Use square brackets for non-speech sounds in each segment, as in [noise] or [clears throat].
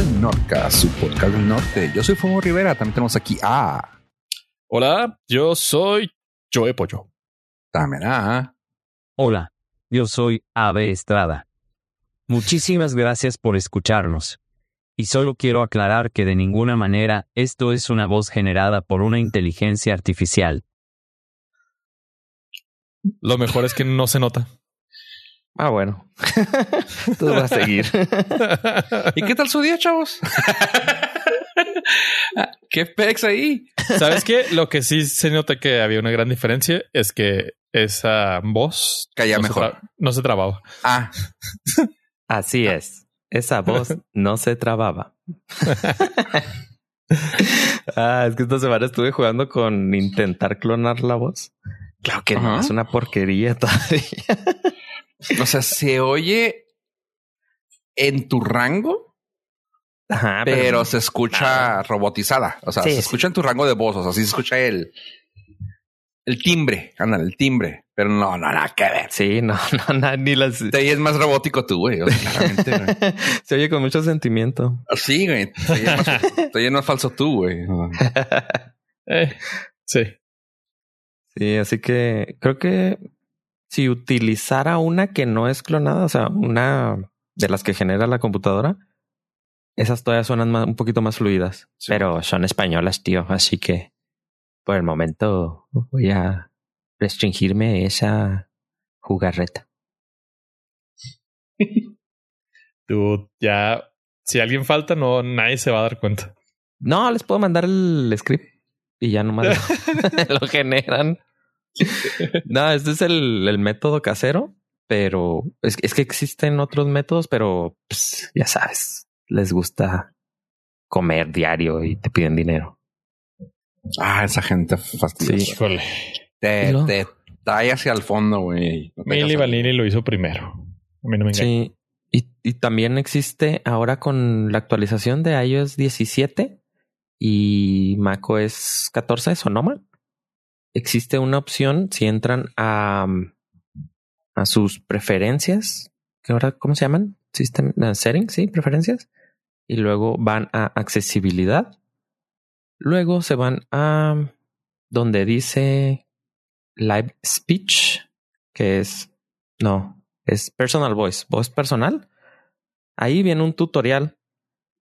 al Norca, su podcast del norte. Yo soy Fuego Rivera, también tenemos aquí a... Hola, yo soy Joe Pollo. También a... Hola, yo soy Ave Estrada. Muchísimas gracias por escucharnos. Y solo quiero aclarar que de ninguna manera esto es una voz generada por una inteligencia artificial. Lo mejor es que no se nota. Ah, bueno. [laughs] Todo va a seguir. [laughs] ¿Y qué tal su día, chavos? [laughs] ¿Qué pex ahí? ¿Sabes qué? Lo que sí se nota que había una gran diferencia es que esa voz Caía no, mejor. Se no se trababa. Ah, Así es. Esa voz no se trababa. ah, es que esta semana estuve jugando con intentar clonar la voz. Claro que no, es una porquería todavía. O sea, se oye en tu rango, Ajá, pero, se escucha robotizada. O sea, Sí, se sí. escucha en tu rango de voz. O sea, sí se escucha el... El timbre, ándale, el timbre. Pero no, no, nada que ver. Sí, no, [laughs] no, na- ni las. Te oyes más robótico tú, güey. O sea, claramente, güey. [laughs] se oye con mucho sentimiento. Sí, güey. Te oyes más, te oyes más falso tú, güey. [laughs] Eh, sí. Sí, así que creo que si utilizara una que no es clonada, o sea, una de las que genera la computadora, esas todavía suenan más- un poquito más fluidas, Sí. pero son españolas, tío. Así que por el momento voy a restringirme esa jugarreta. [laughs] Tú ya, si alguien falta, no, nadie se va a dar cuenta. No, les puedo mandar el script y ya nomás lo, [laughs] [laughs] lo generan. [laughs] No, este es el, el método casero, pero es, es que existen otros métodos, pero pues, ya sabes, les gusta comer diario y te piden dinero. Ah, esa gente fastidiosa. Híjole. Te, trae hacia el fondo, güey. No Vanilli lo hizo primero. A mí no me engaña. Sí. Y, y también existe ahora con la actualización de iOS 17 y macOS 14, Sonoma. Existe una opción si entran a, a sus preferencias, que ahora, ¿cómo se llaman? System uh, settings, sí, preferencias. Y luego van a accesibilidad. Luego se van a donde dice live speech, que es, no, es personal voice, voz personal. Ahí viene un tutorial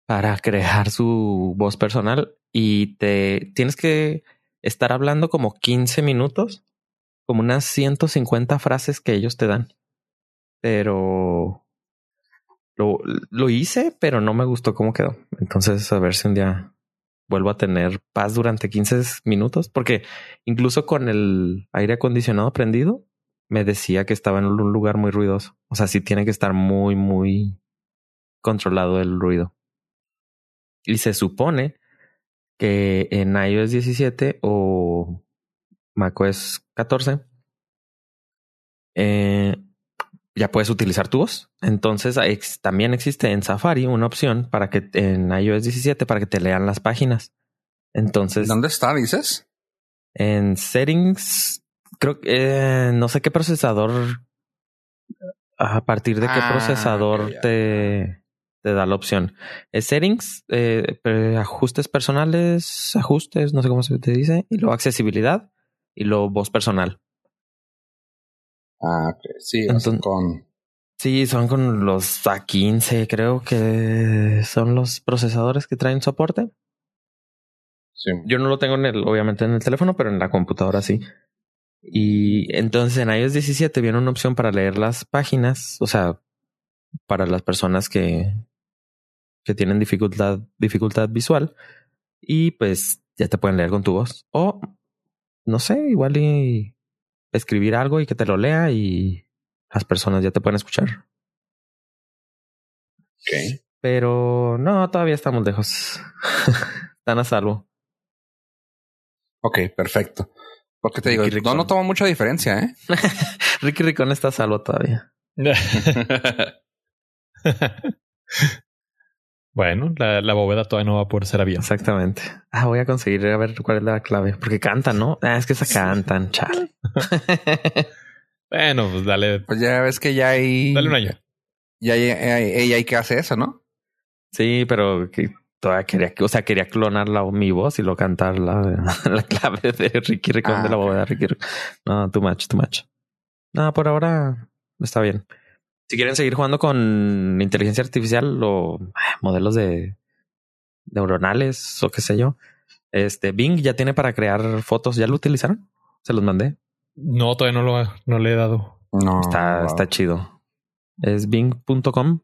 para [laughs] crear su voz personal y te tienes que estar hablando como 15 minutos, como unas 150 frases que ellos te dan. Pero lo, lo hice, pero no me gustó cómo quedó. Entonces, a ver si un día vuelvo a tener paz durante 15 minutos, porque incluso con el aire acondicionado prendido, me decía que estaba en un lugar muy ruidoso. O sea, sí tiene que estar muy, muy controlado el ruido. Y se supone que en iOS 17 o macOS 14 eh, ya puedes utilizar tu voz. Entonces ex- también existe en Safari una opción para que en iOS 17 para que te lean las páginas. Entonces ¿Dónde está, dices? en settings, creo que eh, no sé qué procesador, a partir de qué Ah, procesador te, te da la opción. Es settings, eh, ajustes personales, ajustes, no sé cómo se te dice, y luego accesibilidad y luego voz personal. Ah, ok. Sí, Entonces- con... Sí, son con los A15, creo que son los procesadores que traen soporte. Sí. Yo no lo tengo en el, obviamente en el teléfono, pero en la computadora sí. Y entonces en iOS 17 viene una opción para leer las páginas, o sea, para las personas que, que tienen dificultad, dificultad visual. Y pues ya te pueden leer con tu voz. O, no sé, igual y escribir algo y que te lo lea y las personas ya te pueden escuchar. Ok. Pero no, todavía estamos lejos. [laughs] Están a salvo. Ok, perfecto. Porque te digo, Ricky no Ricón. noto mucha diferencia, ¿eh? [laughs] Ricky Ricón está a salvo todavía. [laughs] [laughs] bueno, la, la bóveda todavía no va a poder ser abierta. Exactamente. Ah, voy a conseguir a ver cuál es la clave. Porque cantan, ¿no? Ah, es que se cantan, chale. [laughs] Bueno, pues dale, pues ya ves que ya hay... dale un año. Ya hay, hay, hay- hay que hace eso, ¿no? Sí, pero que todavía quería, o sea, quería clonar la, mi voz y lo cantar la, [laughs] la clave de Ricky Ricón de la Ah, bóveda. Ricky Ricón. No, too much, too much. No, por ahora está bien. Si quieren seguir jugando con inteligencia artificial o ah, modelos de neuronales o qué sé yo, este Bing ya tiene para crear fotos. ¿Ya lo utilizaron? Se los mandé. No, todavía no lo no le he dado. No. Está, wow. está chido. Es bing.com,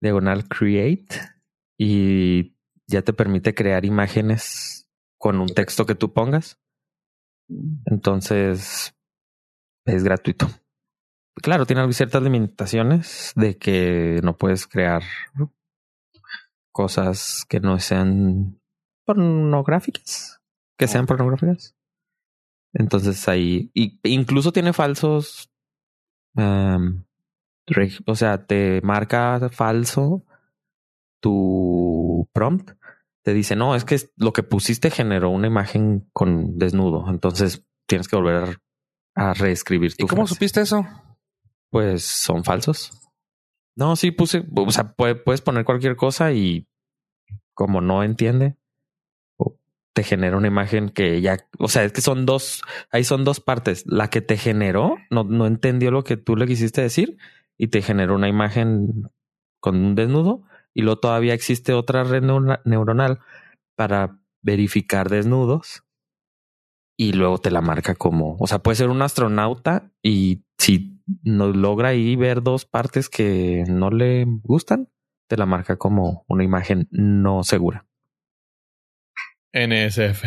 diagonal create, y ya te permite crear imágenes con un texto que tú pongas. Entonces, es gratuito. Claro, tiene ciertas limitaciones de que no puedes crear cosas que no sean pornográficas, que sean pornográficas. Entonces ahí, y, incluso tiene falsos, um, reg- o sea, te marca falso tu prompt. Te dice, no, es que lo que pusiste generó una imagen con desnudo. Entonces tienes que volver a reescribir tu ¿Y cómo frase. supiste eso? Pues son falsos. No, sí puse, o sea, puede- puedes poner cualquier cosa y como no entiende, te genera una imagen que ya, o sea, es que son dos, ahí son dos partes. La que te generó no, no entendió lo que tú le quisiste decir y te generó una imagen con un desnudo y luego todavía existe otra red neurona- neuronal para verificar desnudos y luego te la marca como, o sea, puede ser un astronauta y si no logra ahí ver dos partes que no le gustan, te la marca como una imagen no segura. NSF.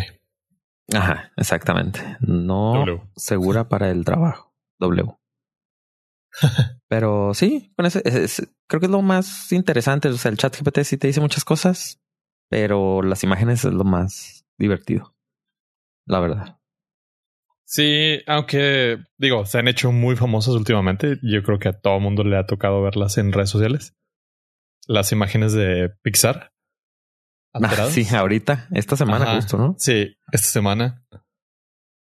Ajá, exactamente. No W. segura para el trabajo. W. [laughs] Pero sí, ese- ese- creo que es lo más interesante. O sea, el chat GPT sí te dice muchas cosas, pero las imágenes es lo más divertido. La verdad. Sí, aunque digo, se han hecho muy famosas últimamente. Yo creo que a todo mundo le ha tocado verlas en redes sociales. Las imágenes de Pixar. Ah, sí, ahorita, esta semana Ajá. justo, ¿no? Sí, esta semana.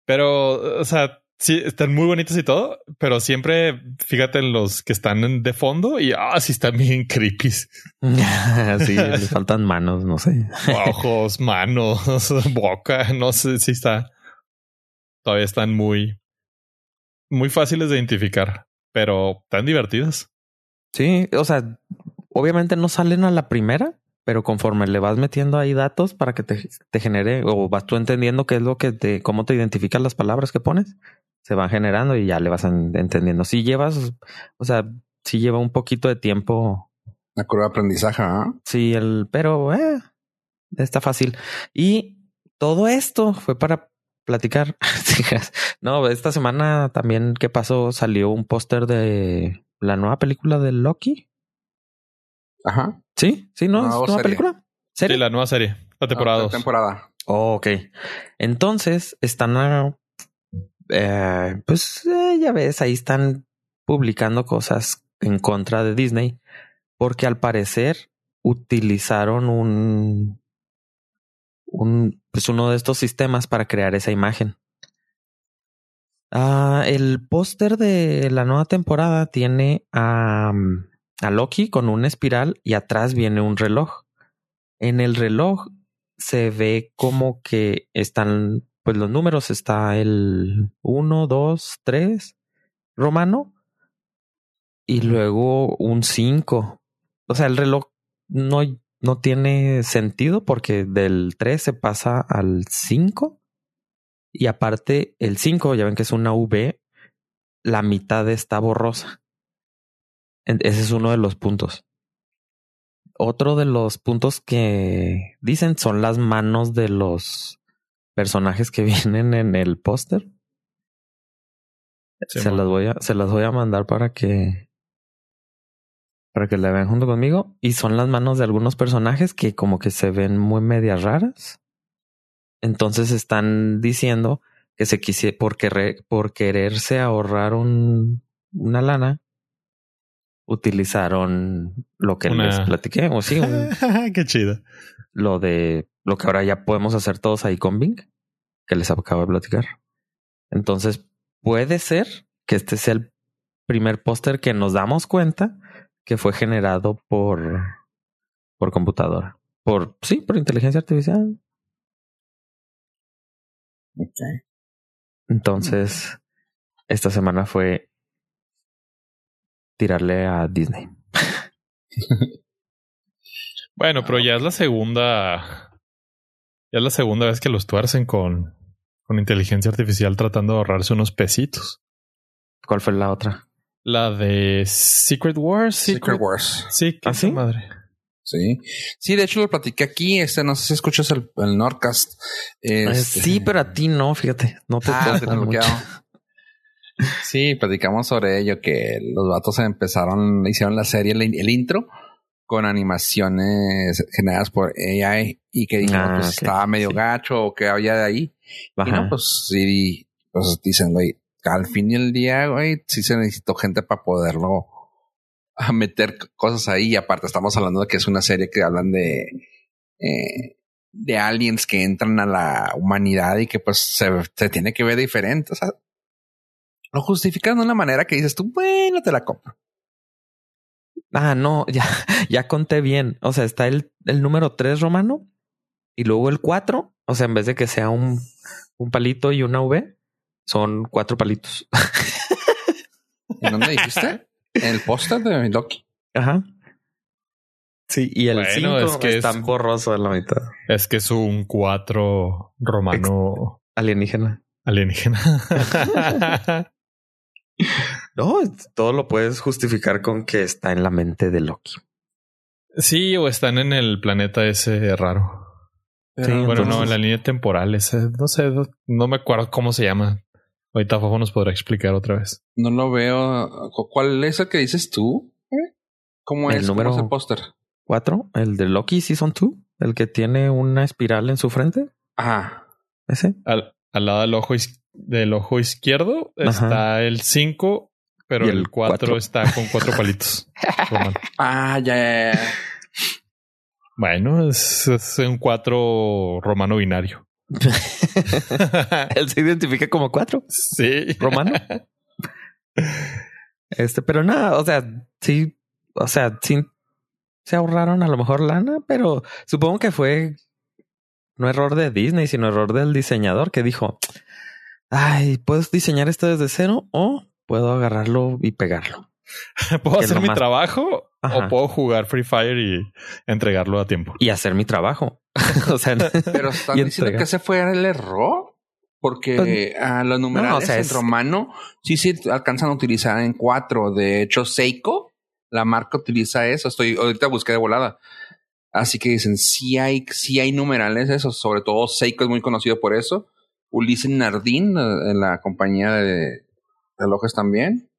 Pero, o sea, sí, están muy bonitas y todo, pero siempre fíjate en los que están de fondo y ah, sí están bien creepy. [laughs] sí, [laughs] le faltan manos, no sé. Ojos, manos, [laughs] boca, no sé si está. Todavía están muy, muy fáciles de identificar, pero tan divertidas. Sí, o sea, obviamente no salen a la primera, pero conforme le vas metiendo ahí datos para que te, te genere o vas tú entendiendo qué es lo que te, cómo te identificas las palabras que pones, se van generando y ya le vas en- entendiendo. Si llevas, o sea, si lleva un poquito de tiempo, La curva de aprendizaje, ¿ah? sí, el, pero eh, está fácil. Y todo esto fue para platicar. [laughs] no, esta semana también, ¿qué pasó? Salió un póster de la nueva película de Loki. Ajá. Sí, sí, no, Nueva es nueva película. ¿Serie? Sí, la nueva serie, la temporada Ah, 2. Temporada. Oh, ok. Entonces están, eh, pues eh, ya ves, ahí están publicando cosas en contra de Disney porque al parecer utilizaron un, un, pues uno de estos sistemas para crear esa imagen. Ah, el póster de la nueva temporada tiene a, a Loki con una espiral y atrás viene un reloj. En el reloj se ve como que están, pues los números, está el 1, 2, 3 romano y luego un 5. O sea, el reloj no, no tiene sentido porque del 3 se pasa al 5 y aparte el 5, ya ven que es una V, la mitad está borrosa. Ese es uno de los puntos. Otro de los puntos que dicen son las manos de los personajes que [laughs] vienen en el póster. Sí, se las voy a, se las voy a mandar para que para que la vean junto conmigo. Y son las manos de algunos personajes que como que se ven muy medias raras. Entonces están diciendo que se quise por querer, por quererse ahorrar un, una lana, utilizaron lo que Una- les platiqué. O sí, un- [laughs] Qué chido. lo de lo que ahora ya podemos hacer todos ahí con Bing, que les acabo de platicar. Entonces, puede ser que este sea el primer póster que nos damos cuenta que fue generado por por computadora. Por, sí, por inteligencia artificial. Ok. Entonces, esta semana fue tirarle a Disney. [laughs] Bueno, pero ya es la segunda. Ya es la segunda vez que los tuercen con, con inteligencia artificial tratando de ahorrarse unos pesitos. ¿Cuál fue la otra? La de Secret Wars. Secret Wars. Sí, qué ¿Ah, sí? madre. Sí. Sí, de hecho lo platiqué aquí. Este, no sé si escuchas el, el Nordcast. Eh, Este- Sí, pero a ti no, fíjate. No te Ah, te mucho. bloqueado. [laughs] Sí, platicamos sobre ello, que los vatos empezaron, hicieron la serie, el, el intro, con animaciones generadas por AI y que dijeron, Ah, pues estaba medio sí. gacho o que había de ahí. Y Ajá. no, pues sí, pues dicen, güey, al fin del día, güey, sí se necesitó gente para poderlo a meter cosas ahí. Y aparte, estamos hablando de que es una serie que hablan de, eh, de aliens que entran a la humanidad y que pues se, se tiene que ver diferente. O sea, lo justifican de una manera que dices tú, bueno, te la compro. Ah, no, [laughs] ya, ya conté bien. O sea, está el, el número 3 romano y luego el 4. O sea, en vez de que sea un, un palito y una V, son cuatro palitos. [laughs] ¿En dónde dijiste? En el póster de Loki. Ajá. Sí, y el Bueno, 5 es que está es- borroso de la mitad. Es que es un 4 romano Alienígena. alienígena. [laughs] No, todo lo puedes justificar con que está en la mente de Loki. sí, o están en el planeta ese raro. Sí, Bueno, no, en la línea temporal, ese, no sé, no, no me acuerdo cómo se llama. Ahorita Fofo nos podrá explicar otra vez. No lo veo. ¿Cu- ¿Cuál es el que dices tú? ¿Cómo El es? número- ¿Cómo es el póster? 4, el de Loki Season 2, el que tiene una espiral en su frente. Ajá. Ese. Al, al lado del ojo, is- del ojo izquierdo Ajá. está el 5, pero el el 4 cuatro. está con cuatro [laughs] palitos. Ah, ya, ya, ya. bueno, es, es un 4 romano binario. [laughs] Él se identifica como 4. sí. romano. Este, pero nada, o sea, sí, o sea, sí se ahorraron a lo mejor lana, pero supongo que fue no error de Disney, sino error del diseñador que dijo, ay, ¿puedes diseñar esto desde cero o puedo agarrarlo y pegarlo? [laughs] ¿Puedo que hacer mi trabajo Ajá. o puedo jugar Free Fire y entregarlo a tiempo? Y hacer mi trabajo. [laughs] o sea, Pero están diciendo que ese fue el error. Porque Pues, a los numerales no, o sea, en es- romano sí sí alcanzan a utilizar en cuatro. De hecho, Seiko, la marca utiliza eso. Estoy ahorita busqué de volada. Así que dicen sí hay, sí hay numerales esos. Sobre todo Seiko es muy conocido por eso. Ulises Nardin eh, en la compañía de relojes también.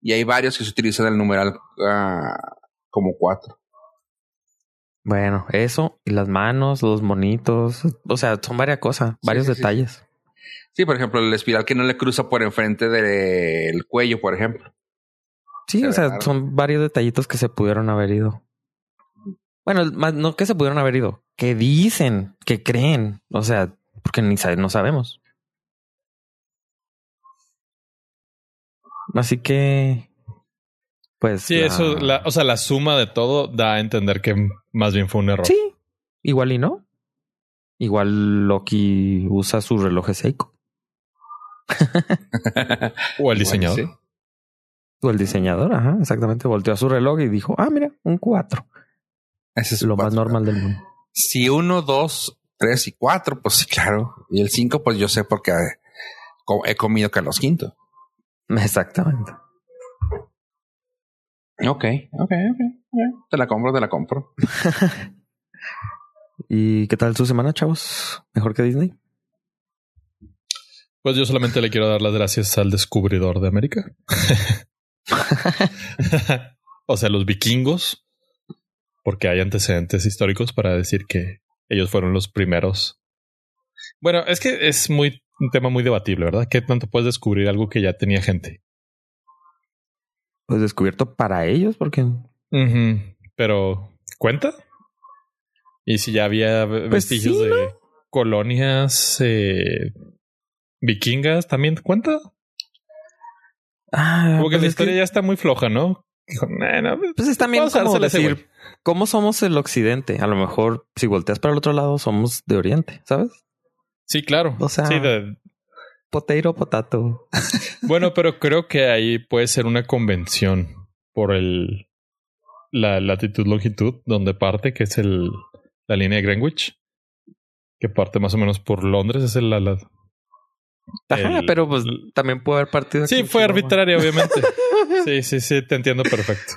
Y hay varios que se utilizan el numeral ah, como cuatro. Bueno, eso y las manos, los monitos, o sea, son varias cosas, varios sí, detalles. Sí, por ejemplo, el espiral que no le cruza por enfrente del cuello, por ejemplo. Sí, Se o sea, raro. son varios detallitos que se pudieron haber ido. Bueno, más no que se pudieron haber ido, que dicen, que creen, o sea, porque ni sabe- no sabemos. Así que, pues. Sí, la- eso, la, o sea, la suma de todo da a entender que más bien fue un error. Sí, igual y no. Igual Loki usa su reloj Seiko [laughs] O el diseñador. Sí. o el diseñador, ajá, exactamente. Volteó a su reloj y dijo, ah, mira, un 4. Ese es Lo más normal del mundo. Si uno, dos, tres y cuatro, pues sí, claro. Y el cinco, pues yo sé porque he comido Carlos V. Exactamente. Ok, ok, ok. ok. Te la compro, te la compro. [laughs] ¿Y qué tal su semana, chavos? ¿Mejor que Disney? Pues yo solamente le quiero dar las gracias al descubridor de América. [laughs] [laughs] o sea, los vikingos, porque hay antecedentes históricos para decir que ellos fueron los primeros. Bueno, es que es muy un tema muy debatible, ¿verdad? ¿Qué tanto puedes descubrir algo que ya tenía gente? Pues descubierto para ellos, porque Pero, ¿cuenta? Y si ya había Pues vestigios sí, de colonias eh, vikingas, ¿también cuenta? ah, Como que pues la historia ya está muy floja, ¿no? Dijo, "Nah, no, Pues es también como decir, ¿cómo somos el occidente? A lo mejor si volteas para el otro lado, somos de oriente, ¿sabes? Sí, claro. O sea- Sí, de- Potato, potato. bueno, [laughs] pero creo que ahí puede ser una convención por el la latitud longitud donde parte, que es el la línea de Greenwich, que parte más o menos por Londres, es el la, la- Ajá, El- pero pues también puede haber partido. Sí, fue arbitraria, obviamente. [laughs] Sí, sí, sí, te entiendo perfecto.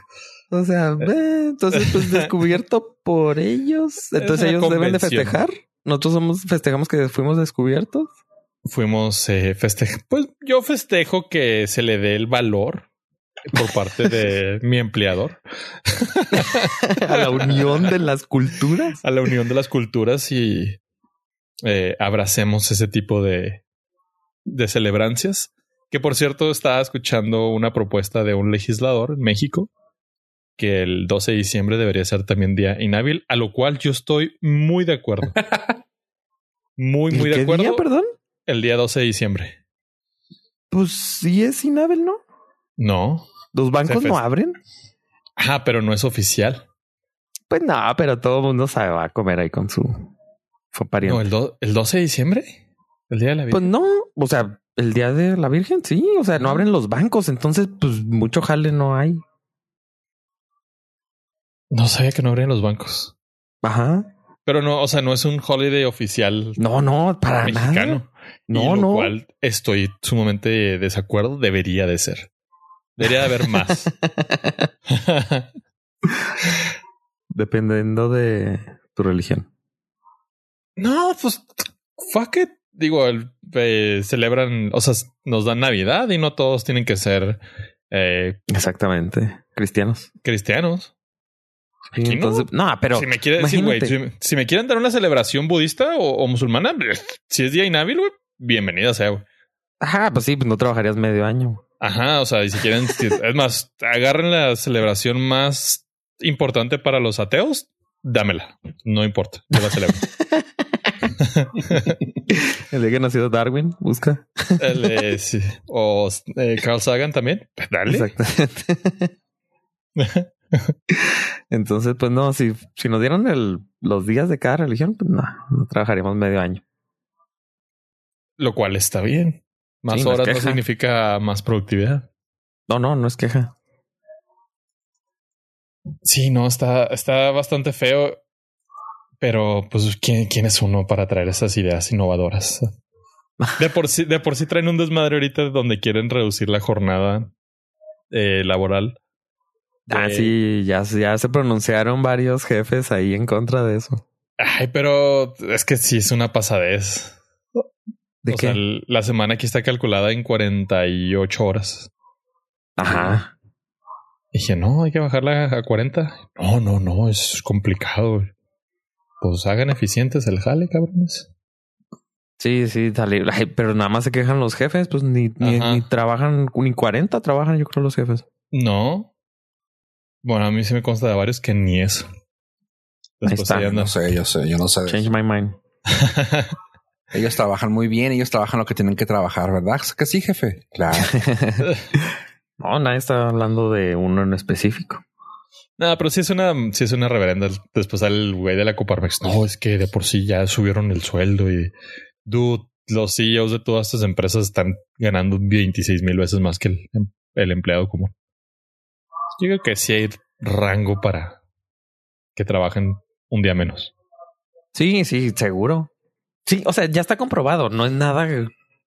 O sea, eh, entonces pues [laughs] descubierto por ellos. Entonces ellos deben de festejar. Nosotros somos festejamos que fuimos descubiertos. Fuimos eh, festejo. Pues yo festejo que se le dé el valor por parte de [laughs] mi empleador a la unión de las culturas. a la unión de las culturas y eh, abracemos ese tipo de, de celebrancias. Que por cierto, estaba escuchando una propuesta de un legislador en México que el 12 de diciembre debería ser también día inhábil, a lo cual yo estoy muy de acuerdo. [laughs] Muy, muy ¿El de acuerdo. día, perdón? El día 12 de diciembre. Pues sí es inhábil, ¿no? No. Los bancos no abren. Ah, pero no es oficial. Pues no, pero todo el mundo se va a comer ahí con su, su pariente. No, el, do- el 12 de diciembre. El día de la Pues Virgen. no, o sea, el día de la Virgen, sí, o sea, no abren los bancos, entonces pues mucho jale no hay. No sabía que no abrían los bancos. Ajá. Pero no, o sea, no es un holiday oficial No, no, para mexicano. nada. No, y lo no. cual estoy sumamente de desacuerdo. Debería de ser. Debería de haber más. [laughs] Dependiendo de tu religión. no, pues fuck it. Digo, el- eh, celebran, o sea, nos dan Navidad y no todos tienen que ser eh, Exactamente. Cristianos. cristianos. Sí, no. entonces, no, pero si me quiere decir, güey, imagínate. si, si me quieren dar una celebración budista o, o musulmana, si es día inhábil, güey, bienvenida sea, güey. Ajá, pues sí, pues no trabajarías medio año. Ajá, o sea, y si quieren, es más, agarren la celebración más importante para los ateos, dámela. No importa, yo la celebro. [laughs] El día que nació Darwin, busca. El, eh, sí. O eh, Carl Sagan también. Pues Dale. Exactamente. [laughs] Entonces, pues no, si, si nos dieran el, los días de cada religión, pues no, no trabajaríamos medio año. Lo cual está bien. Más Sí, horas no significa más productividad. No, no, no es queja. Sí, no, está, está bastante feo. Pero, pues, ¿quién, quién es uno para traer esas ideas innovadoras? De por sí, de por sí traen un desmadre ahorita donde quieren reducir la jornada eh, laboral. Ah, sí, ya, ya se pronunciaron varios jefes ahí en contra de eso. Ay, pero es que sí es una pasadez. ¿De o qué? sea, el- la semana aquí está calculada en 48 horas. Ajá. Dije, no, hay que bajarla a 40. No, no, no, es complicado. güey. Pues hagan eficientes el jale, cabrones. Sí, sí, dale. Ay, pero nada más se quejan los jefes, pues ni, ni, trabajan, ni 40 trabajan, yo creo, los jefes. No. Bueno, a mí sí me consta de varios que ni eso. Después está. ahí. No sé, yo sé, yo no sé. Change my mind. [laughs] Ellos trabajan muy bien, ellos trabajan lo que tienen que trabajar, ¿verdad? Que sí, jefe. Claro. [laughs] no, nadie está hablando de uno en específico. Nada, pero sí es una, sí es una reverenda. Después sale el güey de la Coparmex. No, es que de por sí ya subieron el sueldo y dude, los CEOs de todas estas empresas están ganando 26 mil veces más que el, el empleado común. Yo creo que sí hay rango para que trabajen un día menos. Sí, sí, seguro. Sí, o sea, ya está comprobado, no es nada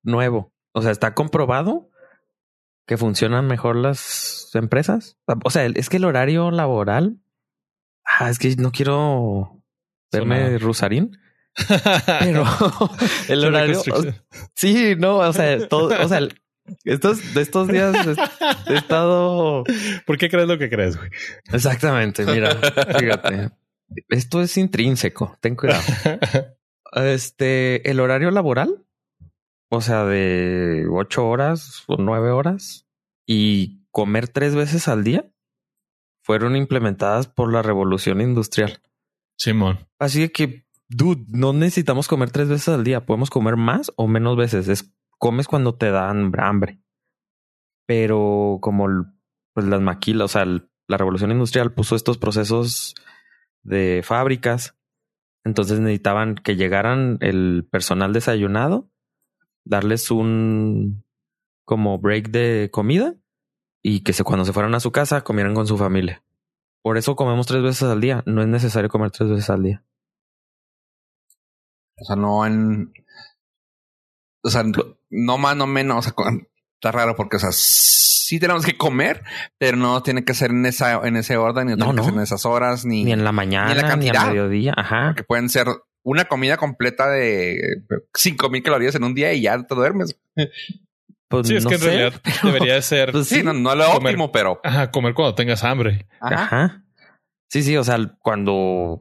nuevo. O sea, está comprobado que funcionan mejor las empresas. O sea, es que el horario laboral. Ah, es que no quiero verme rusarín, [laughs] pero [laughs] el [laughs] horario. Sí, no, o sea, todo, o sea, estos de estos días he- he estado ¿Por qué crees lo que crees, güey? exactamente. Mira, fíjate, esto es intrínseco. Ten cuidado. Este, el horario laboral, o sea, de ocho horas o nueve horas y comer tres veces al día fueron implementadas por la revolución industrial. Simón. Así que, dude, no necesitamos comer tres veces al día. Podemos comer más o menos veces. Es comes cuando te dan hambre. Pero como pues las maquilas, o sea, el- la revolución industrial puso estos procesos de fábricas. Entonces necesitaban que llegaran el personal desayunado, darles un como break de comida y que se, cuando se fueran a su casa comieran con su familia. Por eso comemos tres veces al día. No es necesario comer tres veces al día. O sea, no en. O sea, no más, no menos. O sea, está raro porque, o sea, sí tenemos que comer, pero no tiene que ser en esa, en ese orden, ni no, en esas horas, ni, ni en la mañana, ni, en la cantidad, mediodía. Ajá. Que pueden ser una comida completa de cinco mil calorías en un día y ya te duermes. Pues sí, es que en realidad [laughs] debería ser. Pues sí, no, no lo óptimo, pero. Ajá, comer cuando tengas hambre. Ajá. Sí, sí, o sea, cuando.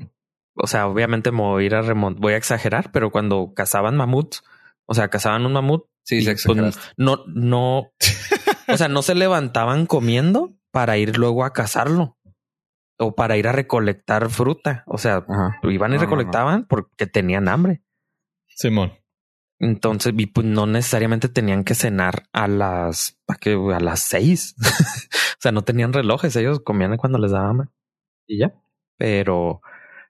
O sea, obviamente me voy a ir a remontar. Voy a exagerar, pero cuando cazaban mamuts, o sea, cazaban un mamut. Sí, se pues, no, no. [laughs] o sea, no se levantaban comiendo para ir luego a cazarlo o para ir a recolectar fruta. O sea, iban y recolectaban porque tenían hambre. Simón. Entonces, y pues no necesariamente tenían que cenar a las a las seis. [laughs] o sea, no tenían relojes, ellos comían cuando les daba hambre y ya. Pero,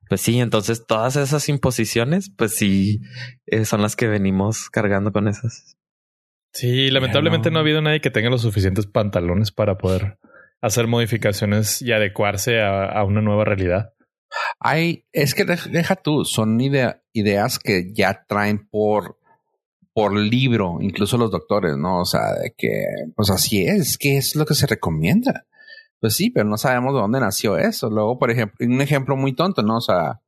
pues sí, entonces todas esas imposiciones, pues sí, eh, son las que venimos cargando con esas. Sí, lamentablemente no. ha habido nadie que tenga los suficientes pantalones para poder hacer modificaciones y adecuarse a, una nueva realidad. Hay, es que deja tú, son ideas que ya traen por por libro, incluso los doctores, ¿no? O sea, de que, pues así es, que es lo que se recomienda. Pues sí, pero no sabemos de dónde nació eso. Luego, por ejemplo, un ejemplo muy tonto, ¿no? O sea,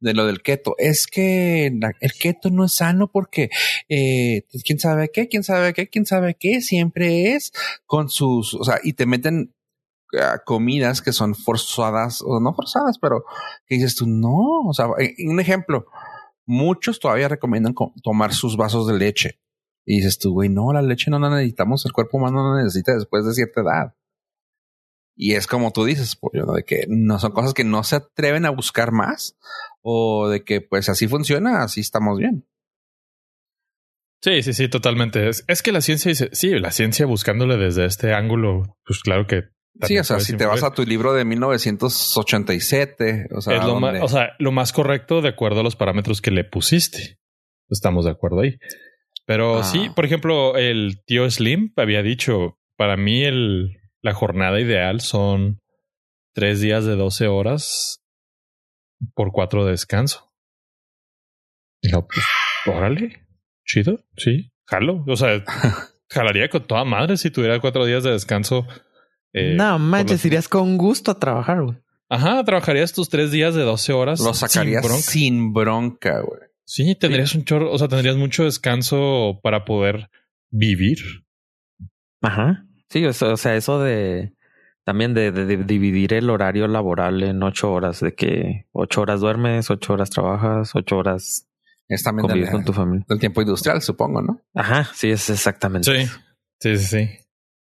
de lo del keto. Es que el keto no es sano porque, eh, quién sabe qué, quién sabe qué, quién sabe qué, siempre es con sus, o sea, y te meten ah, comidas que son forzadas, o no forzadas, pero que dices tú, no, o sea, un ejemplo, muchos todavía recomiendan tomar sus vasos de leche. Y dices tú, güey, no, la leche no la necesitamos, el cuerpo humano no la necesita después de cierta edad. Y es como tú dices, pues, de que no son cosas que no se atreven a buscar más o de que pues así funciona, así estamos bien. Sí, sí, sí, totalmente. Es, es que la ciencia dice, sí, la ciencia buscándole desde este ángulo, pues claro que Sí, o sea, si te vas a tu libro de 1987, o sea, es lo más, o sea, lo más correcto de acuerdo a los parámetros que le pusiste. Estamos de acuerdo ahí. Pero sí, ah. por ejemplo, el tío Slim había dicho, para mí el, la jornada ideal son tres días de 12 horas por cuatro de descanso. Y no, pues, órale, chido, sí, jalo. O sea, [laughs] jalaría con toda madre si tuviera cuatro días de descanso eh, no manches, irías con gusto a trabajar, güey. Ajá, trabajarías tus tres días de 12 horas. Lo sacarías sin bronca, güey. Sí, tendrías un chorro, o sea, tendrías mucho descanso para poder vivir. Ajá. Sí, o sea, eso de también de, dividir el horario laboral en ocho horas, de que ocho horas duermes, ocho horas trabajas, ocho horas es también con tu familia. Del tiempo industrial, supongo, ¿no? Ajá, sí, es exactamente. Sí, sí, sí, sí.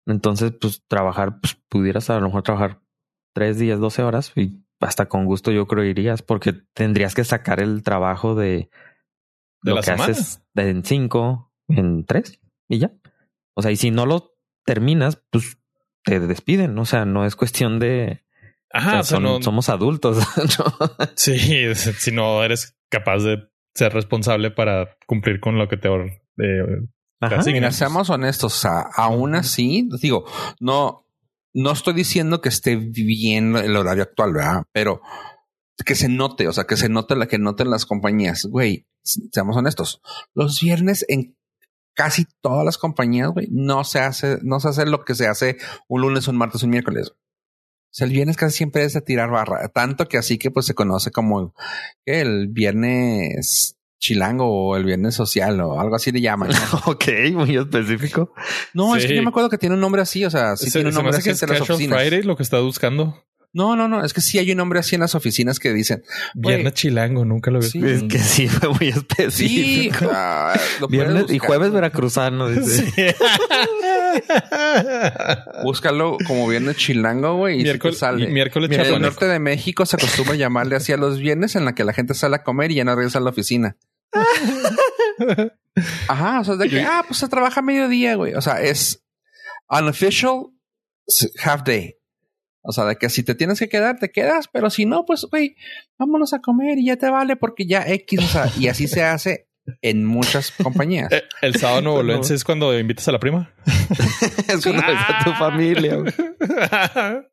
Entonces, pues trabajar, pues pudieras a lo mejor trabajar tres días, doce horas y hasta con gusto yo creo irías porque tendrías que sacar el trabajo de, lo que haces en cinco, en tres y ya. O sea, y si no lo terminas, pues te despiden. O sea, no es cuestión de. Ajá, somos adultos. [laughs] Sí, [laughs] si no eres capaz de ser responsable para cumplir con lo que te eh, Mira, seamos honestos, aún así, digo, no, no estoy diciendo que esté bien el horario actual, ¿verdad? Pero que se note, o sea, que se note la que noten las compañías. Güey, seamos honestos. Los viernes en casi todas las compañías, güey, no se hace, no se hace lo que se hace un lunes, un martes, un miércoles. O sea, el viernes casi siempre es de tirar barra, tanto que así que pues se conoce como el viernes chilango o el viernes social o algo así le llaman. [laughs] ok, muy específico. No, es que yo me acuerdo que tiene un nombre así, o sea, sí tiene un nombre así en las oficinas. Friday lo que está buscando. No, no, no, es que sí hay un nombre así en las oficinas que dicen. Viernes chilango, nunca lo vi. Es que sí, fue muy específico. Sí, ah, Viernes y jueves veracruzano, dice. [laughs] Búscalo como viernes chilango, güey. Y miércoles, sale. miércoles En el norte de México se acostumbra llamarle así a los viernes en la que la gente sale a comer y ya no regresa a la oficina. [laughs] Ajá, o sea, de que, ah, pues se trabaja mediodía, güey. O sea, es unofficial half day. O sea, de que si te tienes que quedar, te quedas, pero si no, pues, güey, vámonos a comer y ya te vale porque ya X, o sea, y así se hace en muchas compañías. Eh, El sábado nuevolense es cuando invitas a la prima. [laughs] es cuando ves a tu familia. [laughs]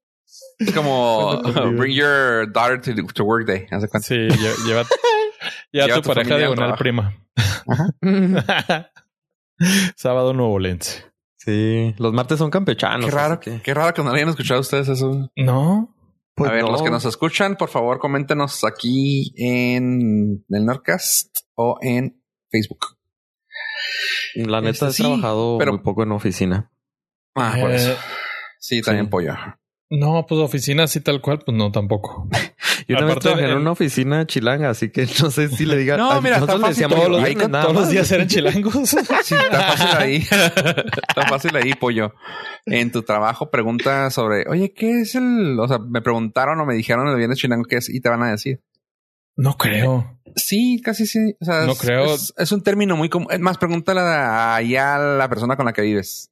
Es como Bueno, bring your daughter to, to work day. ¿Haz de? Sí, lle- lleva, [laughs] lleva Lleva tu, tu pareja diagonal trabajo. prima. sábado nuevolense. Sí, los martes son campechanos. Qué raro, que- qué raro que no hayan escuchado ustedes eso. No. Pues a ver, no. los que nos escuchan, por favor, coméntenos aquí en el Nerdcast o en Facebook. La neta, Este, he sí, trabajado pero- muy poco en oficina. Ah, por Eh, eso. Sí, también sí. pollo. No, pues oficina así tal cual, pues no tampoco. [laughs] Yo una vez trabajé en una oficina chilanga, así que no sé si le diga. [laughs] No, a- mira, nosotros le fácil. decíamos Todos los, nada todos los días eran [laughs] chilangos. Sí, está fácil ahí. está fácil ahí, pollo. En tu trabajo pregunta sobre, oye, ¿qué es el...? O sea, me preguntaron o me dijeron el viernes chilango qué es y te van a decir. No creo. Sí, casi sí. O sea, No es, creo. Es, es un término muy común. Más, pregúntale allá a la persona con la que vives.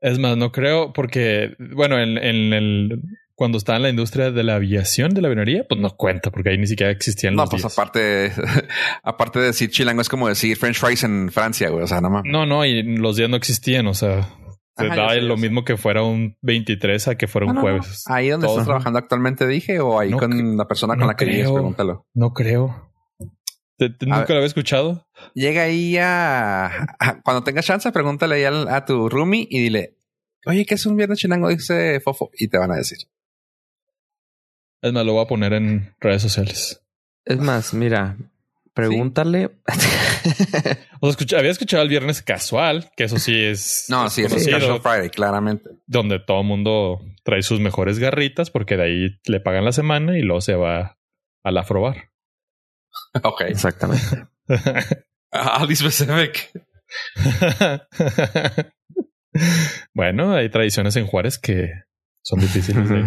Es más, no creo porque, bueno, en, en el cuando estaba en la industria de la aviación, de la avionería, pues no cuenta porque ahí ni siquiera existían No, los pues días. aparte, [laughs] aparte de decir chilango es como decir French fries en Francia, güey. O sea, no mames. No, no, y los días no existían, o sea, se sé, lo mismo que fuera un 23 a que fuera No, un no, no. jueves. Ahí donde estás trabajando actualmente dije o ahí No con la persona con no la que vives, creo. pregúntalo. No creo. ¿Te- te- A ¿Nunca lo había escuchado? Llega ahí a, a- cuando tengas chance, pregúntale ahí al- a, tu roomie y dile, oye, ¿qué es un viernes chilango? Dice Fofo y te van a decir. Es más, lo voy a poner en redes sociales. Es más, mira, pregúntale. [laughs] O sea, escucha- había escuchado el viernes casual, que eso sí es [laughs] No, sí, es Casual Friday, claramente. donde todo el mundo trae sus mejores garritas porque de ahí le pagan la semana y luego se va al afrobar. [laughs] Ok. Exactamente. Ali specific. [laughs] bueno, hay tradiciones en Juárez que son difíciles de,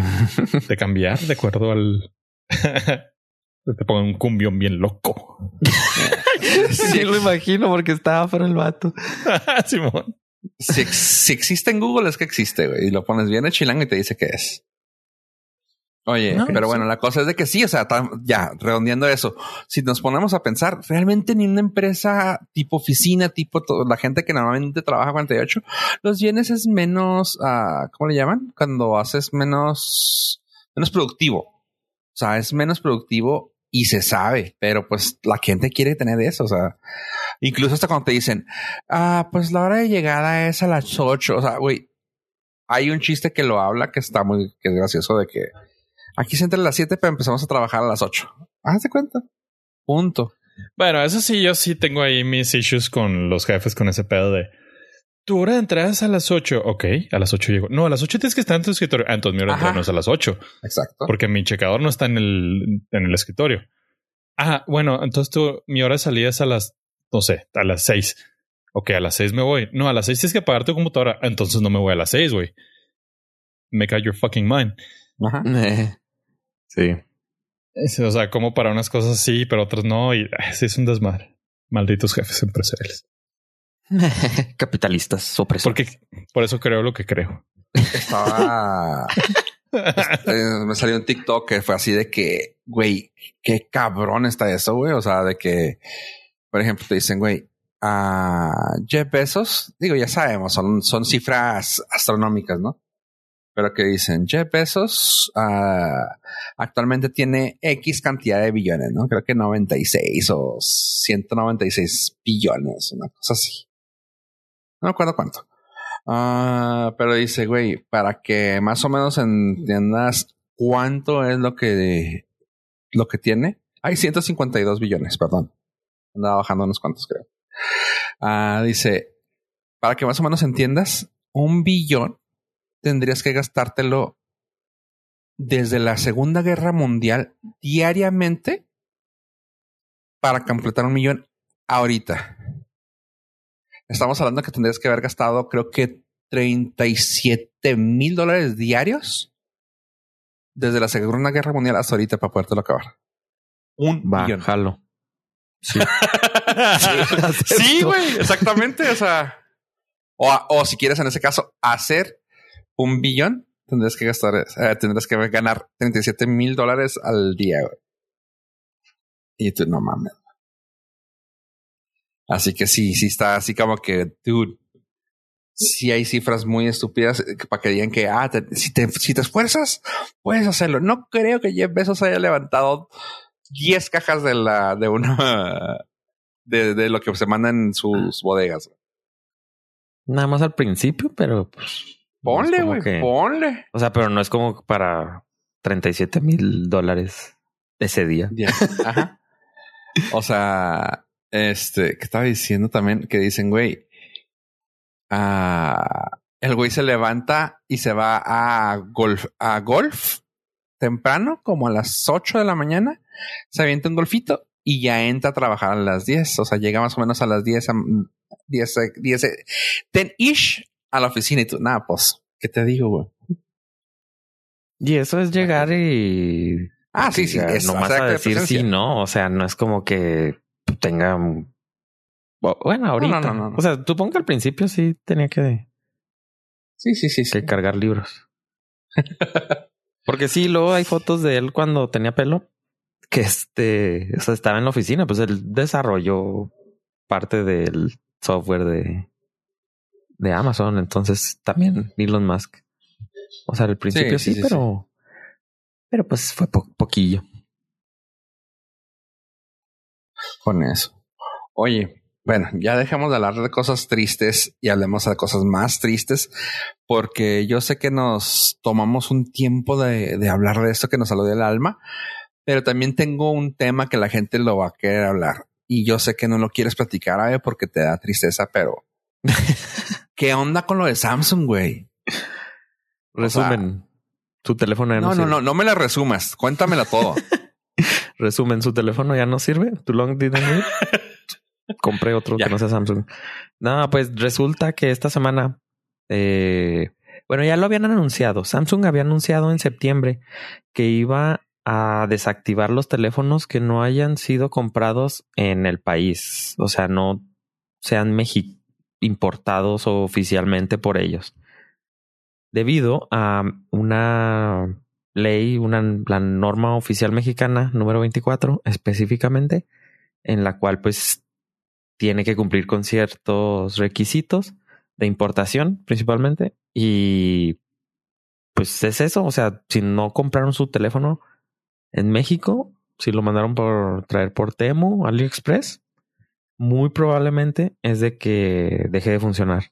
[laughs] de cambiar de acuerdo al. Te pongan un cumbión bien loco. sí, lo imagino porque estaba para el vato. Simón. Si, ex- si existe en Google es que existe, güey. Y lo pones bien chilango y te dice que es. Oye, No, pero sí. bueno, la cosa es de que sí, o sea, tam- ya, redondeando eso, si nos ponemos a pensar, realmente ni una empresa tipo oficina, tipo to- la gente que normalmente trabaja 48, los bienes es menos, ah, ¿cómo le llaman? Cuando haces menos, menos productivo. O sea, es menos productivo y se sabe, pero pues la gente quiere tener eso, o sea, incluso hasta cuando te dicen, ah, pues la hora de llegada es a las 8, o sea, güey, hay un chiste que lo habla que está muy, que es gracioso de que aquí se entra a las 7, pero empezamos a trabajar a las 8. Hazte cuenta. Punto. Bueno, eso sí, yo sí tengo ahí mis issues con los jefes con ese pedo de tu hora de entrada es a las 8. Ok, a las 8 llego. No, a las 8 tienes que estar en tu escritorio. Ah, entonces mi hora de entrada no es a las 8 Exacto. porque mi checador no está en el, en el escritorio. Ah, bueno, entonces tú, mi hora de salida es a las, no sé, a las 6. Ok, a las 6 me voy. No, a las 6 tienes que apagar tu computadora. Entonces no me voy a las 6, güey. Make out your fucking mind. Ajá. Eh, sí. Es- O sea, como para unas cosas sí, pero otras no. Y ah, sí es un desmadre. Malditos jefes empresariales. [laughs] Capitalistas opresores. Porque por eso creo lo que creo. Estaba. [laughs] eh, me salió un TikTok que fue así de que, güey, qué cabrón está eso, güey. O sea, de que, por ejemplo, te dicen, güey, a Jeff Bezos, digo, ya sabemos, son, son cifras astronómicas, ¿no? Pero que dicen, Jeff Bezos ah, actualmente tiene X cantidad de billones, ¿no? Creo que 96 o 196 billones, una cosa así. No me acuerdo cuánto. Ah, pero dice, güey, para que más o menos entiendas cuánto es lo que lo que tiene. Hay 152 billones, perdón. Andaba bajando unos cuantos, creo. Ah, dice, para que más o menos entiendas, un billón tendrías que gastártelo desde la Segunda Guerra Mundial diariamente para completar un millón ahorita. Estamos hablando que tendrías que haber gastado, creo que 37 mil dólares diarios desde la Segunda Guerra Mundial hasta ahorita para podértelo acabar. Un. Bájalo. Sí. [laughs] Sí, güey, exactamente. O sea, o, o si quieres en ese caso hacer un billón, tendrías que gastar, eh, tendrás que ganar 37 mil dólares al día, güey. Y tú, no mames. Así que sí, sí está así como que, dude, sí hay cifras muy estúpidas para que digan que, ah, si, te, si te esfuerzas, puedes hacerlo. No creo que Jeff Bezos haya levantado 10 cajas de la, de una, de, de lo que se manda en sus bodegas. Nada más al principio, pero pues. Ponle, güey, ponle. O sea, pero no es como para 37 mil dólares ese día. Ajá. o sea, este, que estaba diciendo también que dicen, güey, ah, el güey se levanta y se va a golf, a golf temprano, como a las 8 de la mañana, se avienta un golfito y ya entra a trabajar a las 10. O sea, llega más o menos a las 10, 10, 10, 10 ish a la oficina y tú, nada, pues, ¿qué te digo, güey? Y eso es llegar y. Ah, sí, sí. Es, nomás a decir sí, no. O sea, no es como que tenga. Bueno, ahorita. No, no, no, o sea, supongo que al principio sí tenía que. Sí, sí, sí. Que cargar libros. Porque sí, luego hay fotos de él cuando tenía pelo. Que este. O sea, estaba en la oficina. Pues él desarrolló parte del software de. De Amazon. Entonces también Elon Musk. O sea, al principio sí, pero. Pero pues fue poquillo con eso. Oye, bueno, ya dejamos de hablar de cosas tristes y hablemos de cosas más tristes, porque yo sé que nos tomamos un tiempo de, de hablar de esto que nos salió del alma, pero también tengo un tema que la gente lo va a querer hablar. Y yo sé que no lo quieres platicar, ver, porque te da tristeza, pero [laughs] ¿qué onda con lo de Samsung, güey? Resumen. tu teléfono no, no, no, no me la resumas. Cuéntamela todo. [laughs] Resumen, su teléfono ya no sirve. Tu long didn't [laughs] Compré otro que no sea Samsung. No, pues resulta que esta semana, eh, bueno, ya lo habían anunciado. Samsung había anunciado en septiembre que iba a desactivar los teléfonos que no hayan sido comprados en el país. O sea, no sean importados oficialmente por ellos. Debido a una ley, una, la norma oficial mexicana número 24 específicamente, en la cual pues tiene que cumplir con ciertos requisitos de importación principalmente y pues es eso, o sea, si no compraron su teléfono en México, si lo mandaron por traer por Temu, AliExpress, muy probablemente es de que deje de funcionar.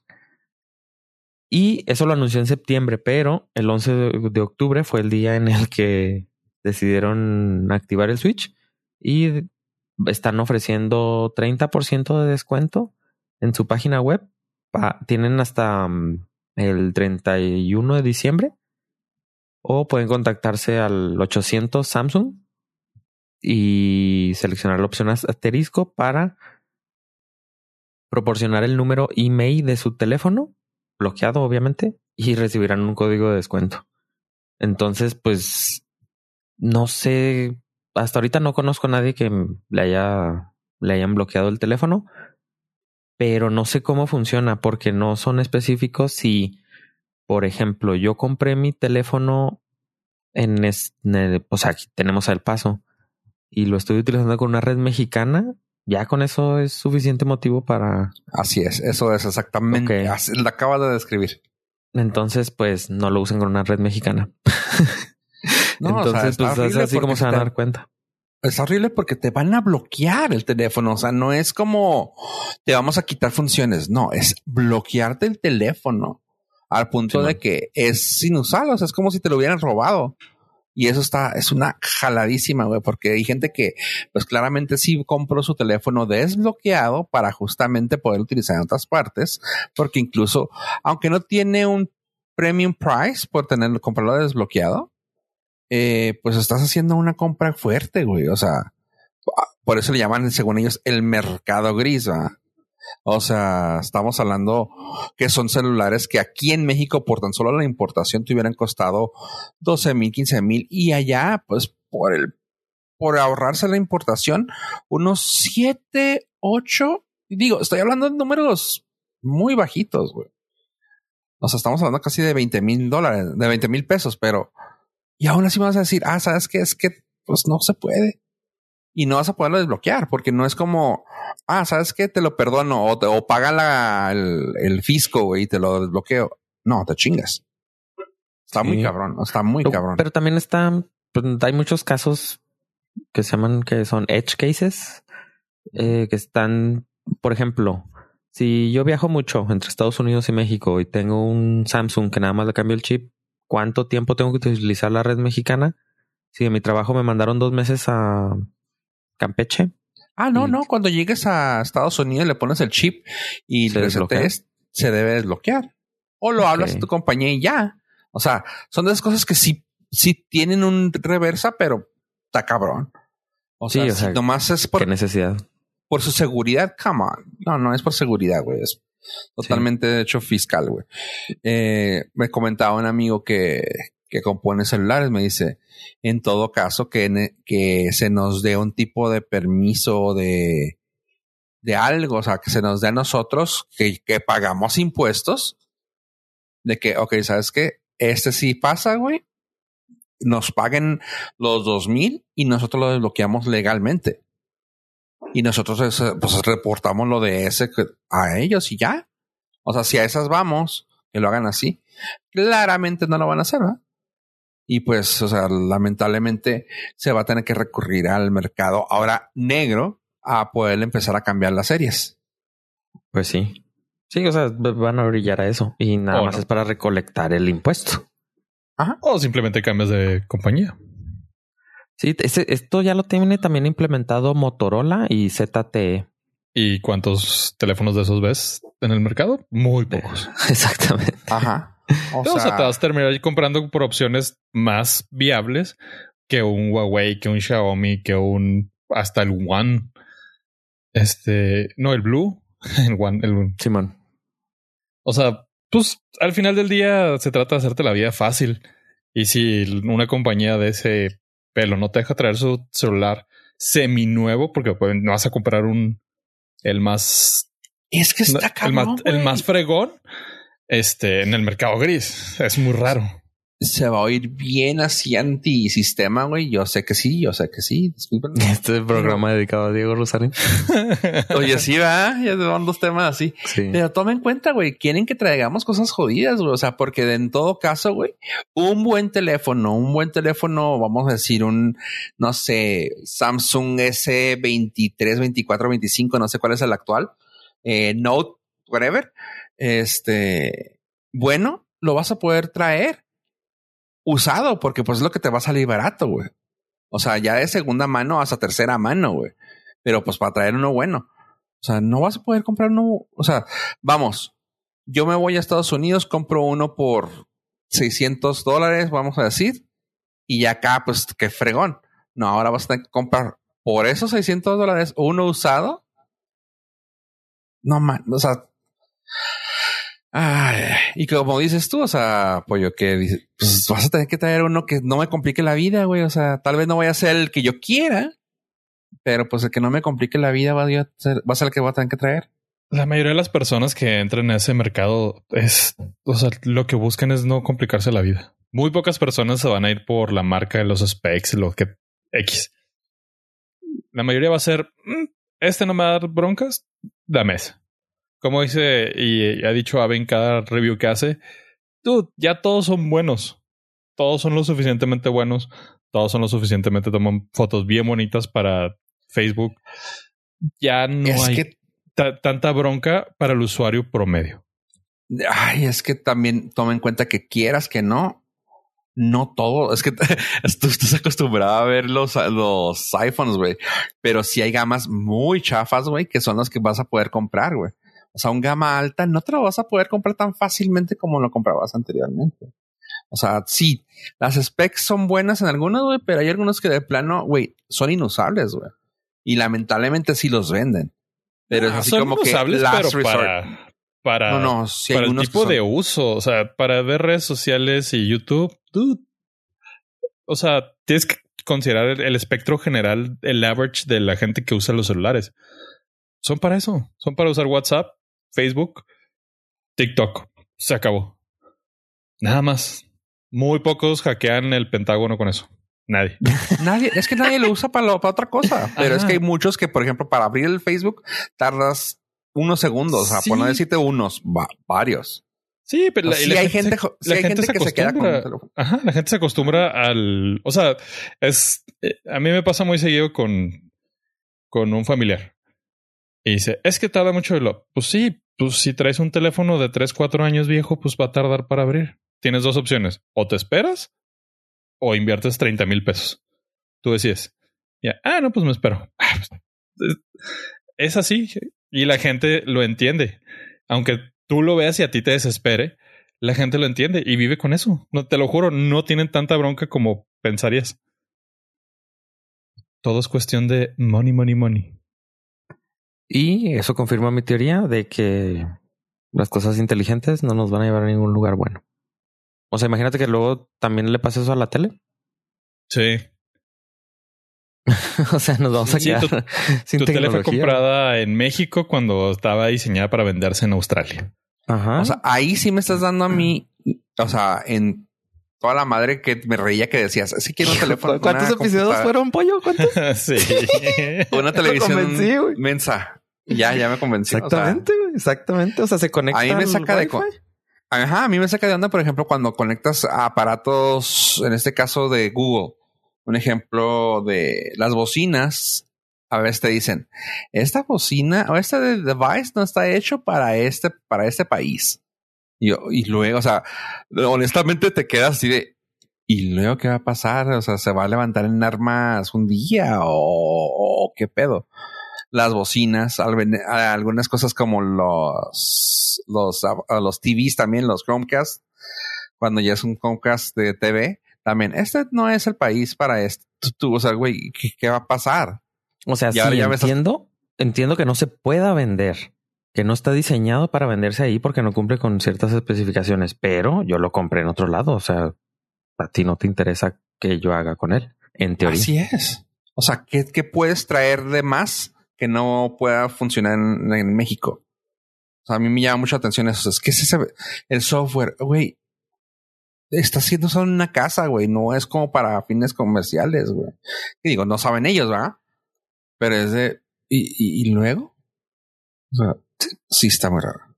Y eso lo anunció en septiembre, pero el 11 de, octubre fue el día en el que decidieron activar el Switch y están ofreciendo 30% de descuento en su página web. tienen hasta mm, el 31 de diciembre o pueden contactarse al 800 Samsung y seleccionar la opción asterisco para proporcionar el número email de su teléfono bloqueado, obviamente, y recibirán un código de descuento. Entonces, pues, no sé, hasta ahorita no conozco a nadie que le haya, le hayan bloqueado el teléfono, pero no sé cómo funciona porque no son específicos si, por ejemplo, yo compré mi teléfono en, este, o sea, aquí tenemos El Paso y lo estoy utilizando con una red mexicana ya con eso es suficiente motivo para. Así es, eso es exactamente. la acaba de describir. Entonces, pues no lo usen con una red mexicana. [laughs] Entonces, pues es así como se van a dar cuenta. Es horrible porque te van a bloquear el teléfono. O sea, no es como te vamos a quitar funciones. No, es bloquearte el teléfono al punto de que es inusable. O sea, es como si te lo hubieran robado. Y eso está, es una jaladísima, güey, porque hay gente que, pues claramente sí compró su teléfono desbloqueado para justamente poder utilizar en otras partes, porque incluso, aunque no tiene un premium price por tener, comprarlo desbloqueado, eh, pues estás haciendo una compra fuerte, güey. O sea, por eso le llaman, según ellos, el mercado gris, ¿verdad? O sea, estamos hablando que son celulares que aquí en México por tan solo la importación te hubieran costado 12 mil, 15 mil y allá pues por el por ahorrarse la importación unos 7, 8, digo, estoy hablando de números muy bajitos, güey. O sea, estamos hablando casi de 20 mil dólares, de 20 mil pesos, pero y aún así vas a decir, ah, sabes qué es que pues no se puede y no vas a poderlo desbloquear porque no es como, ah, sabes qué te lo perdono o, te, o paga la, el, el fisco güey, y te lo desbloqueo. No, te chingas. Está muy cabrón, está muy Pero- cabrón. Pero también está, pues, hay muchos casos que se llaman que son edge cases, eh, que están, por ejemplo, si yo viajo mucho entre Estados Unidos y México y tengo un Samsung que nada más le cambio el chip, ¿cuánto tiempo tengo que utilizar la red mexicana? Si en mi trabajo me mandaron dos meses a Campeche, ah, no, no, cuando llegues a Estados Unidos le pones el chip y ¿Se resetes, se debe desbloquear. O lo hablas a tu compañía y ya. O sea, son de esas cosas que sí, sí tienen un reversa, pero está cabrón. O Sí, sea, o si sea, nomás es por, ¿qué necesidad? por su seguridad, come on. No, no es por seguridad, güey. Es totalmente de hecho fiscal, güey. Eh, me comentaba un amigo que, que compone celulares, me dice, en todo caso, que, que se nos dé un tipo de permiso de, de algo, o sea, que se nos dé a nosotros que, que pagamos impuestos, de que, ok, ¿sabes qué? Este sí pasa, güey. Nos paguen los dos mil y nosotros lo desbloqueamos legalmente. Y nosotros pues reportamos lo de ese a ellos y ya. O sea, si a esas vamos, que lo hagan así, claramente no lo van a hacer, ¿verdad? Y pues, o sea, lamentablemente se va a tener que recurrir al mercado ahora negro a poder empezar a cambiar las series. Pues sí. Sí, o sea, van a brillar a eso y nada O más no. es para recolectar el impuesto. O simplemente cambias de compañía. Sí, ese- esto ya lo tiene también implementado Motorola y ZTE. ¿Y cuántos teléfonos de esos ves en el mercado? Muy pocos. [laughs] Exactamente. Ajá. O O sea, sea, te vas a terminar comprando por opciones más viables que un Huawei, que un Xiaomi, que un hasta el One. Este, no, el Blue, [laughs] el One, el Simón. O sea, pues al final del día se trata de hacerte la vida fácil. Y si una compañía de ese pelo no te deja traer su celular semi nuevo, porque pues, no vas a comprar un el más es que está el más, cabrón. el más fregón este en el mercado gris. Es muy raro. se va a oír bien así antisistema, güey. Yo sé que sí, yo sé que sí. Disculpen. [laughs] Este programa dedicado a Diego Rosario. [laughs] Oye, sí, va. Ya son dos temas así. Sí. Pero tomen en cuenta, güey, quieren que traigamos cosas jodidas, güey. O sea, porque en todo caso, güey, un buen teléfono, un buen teléfono, vamos a decir, un, no sé, Samsung S23, 24, 25, no sé cuál es el actual, eh, Note, whatever. Este, bueno, lo vas a poder traer usado, porque pues es lo que te va a salir barato, güey. O sea, ya de segunda mano hasta tercera mano, güey. Pero pues para traer uno bueno. O sea, no vas a poder comprar uno. O sea, vamos, yo me voy a Estados Unidos, compro uno por 600 dólares, vamos a decir. Y acá, pues, qué fregón. No, ahora vas a tener que comprar por esos 600 dólares uno usado. No, man, o sea. Ay, y como dices tú, o sea, pollo, que dices, pues vas a tener que traer uno que no me complique la vida, güey. O sea, tal vez no voy a ser el que yo quiera, pero pues el que no me complique la vida va a ser, va a ser el que voy a tener que traer. La mayoría de las personas que entran a ese mercado es, o sea, lo que buscan es no complicarse la vida. Muy pocas personas se van a ir por la marca de los specs, lo que X. La mayoría va a ser, "Mm, este no me va a dar broncas, dame ese. Como dice y ha dicho Ave en cada review que hace, dude, ya todos son buenos. Todos son lo suficientemente buenos. Todos son lo suficientemente, toman fotos bien bonitas para Facebook. Ya no es hay que ta- tanta bronca para el usuario promedio. Ay, es que también toma en cuenta que quieras que no, no todo. Es que [laughs] tú estás acostumbrado a ver los, los iPhones, güey. Pero sí hay gamas muy chafas, güey, que son las que vas a poder comprar, güey. O sea, un gama alta no te lo vas a poder comprar tan fácilmente como lo comprabas anteriormente. O sea, sí, las specs son buenas en algunos, güey, pero hay algunos que de plano, güey, son inusables, güey. Y lamentablemente sí los venden. Pero es Ah, así son como que last pero resort. para, para, no, no, sí para el tipo son- de uso, o sea, para ver redes sociales y YouTube, dude. O sea, tienes que considerar el, el espectro general, el average de la gente que usa los celulares. Son para eso, son para usar WhatsApp, Facebook, TikTok. Se acabó. Nada más. Muy pocos hackean el Pentágono con eso. Nadie. [laughs] Nadie, es que nadie lo usa para, lo- para otra cosa. Pero es que hay muchos que, por ejemplo, para abrir el Facebook tardas unos segundos, o sea, por no decirte unos, va- varios. Sí, pero la, sí la hay gente, se- sí la hay gente gente que se queda con el teléfono. Ajá, la gente se acostumbra al, o sea, es, eh, a mí me pasa muy seguido con, con un familiar. Y dice, es que tarda mucho de lo. Pues sí, pues si traes un teléfono de 3, 4 años viejo, pues va a tardar para abrir. Tienes dos opciones, o te esperas o inviertes 30 mil pesos. Tú decides. Ya, ah, no, pues me espero. [laughs] Ah, pues, es- Es así y la gente lo entiende. Aunque tú lo veas y a ti te desespere, la gente lo entiende y vive con eso. No te lo juro, no tienen tanta bronca como pensarías. Todo es cuestión de money, money, money. Y eso confirma mi teoría de que las cosas inteligentes no nos van a llevar a ningún lugar bueno. O sea, imagínate que luego también le pase eso a la tele. Sí. [laughs] o sea, nos vamos a Sí, quedar tu- [laughs] sin tu tele fue comprada en México cuando estaba diseñada para venderse en Australia. Ajá. O sea, ahí sí me estás dando a mí, o sea, en toda la madre que me reía que decías, sí quiero un teléfono. ¿Cuántos episodios fueron pollo? ¿Cuántos? [laughs] sí. Una televisión mensa. Ya, ya me o sea, Exactamente, exactamente. O sea, se conecta. A mí me saca de Ajá, a mí me saca de onda, por ejemplo, cuando conectas a aparatos, en este caso de Google, un ejemplo de las bocinas, a veces te dicen, esta bocina o este de- device no está hecho para este, para este país. Y, luego, o sea, honestamente te quedas así de, ¿y luego qué va a pasar? O sea, ¿se va a levantar en armas un día o, o qué pedo? Las bocinas, algunas cosas como los, los, los TVs también, los Chromecast, cuando ya es un Chromecast de TV, también, este no es el país para esto. Tú, o sea, güey, ¿qué, qué va a pasar? O sea, sí, ya entiendo, entiendo que no se pueda vender, que no está diseñado para venderse ahí porque no cumple con ciertas especificaciones, pero yo lo compré en otro lado. O sea, a ti no te interesa que yo haga con él, en teoría. Así es. O sea, ¿qué, qué puedes traer de más que no pueda funcionar en, México? O sea, a mí me llama mucha atención eso. Es que es ese, el software, güey, está haciendo solo una casa, güey. No es como para fines comerciales, güey. Y digo, no saben ellos, ¿verdad? Pero es de, ¿y, y, luego? O sea, sí, está muy raro.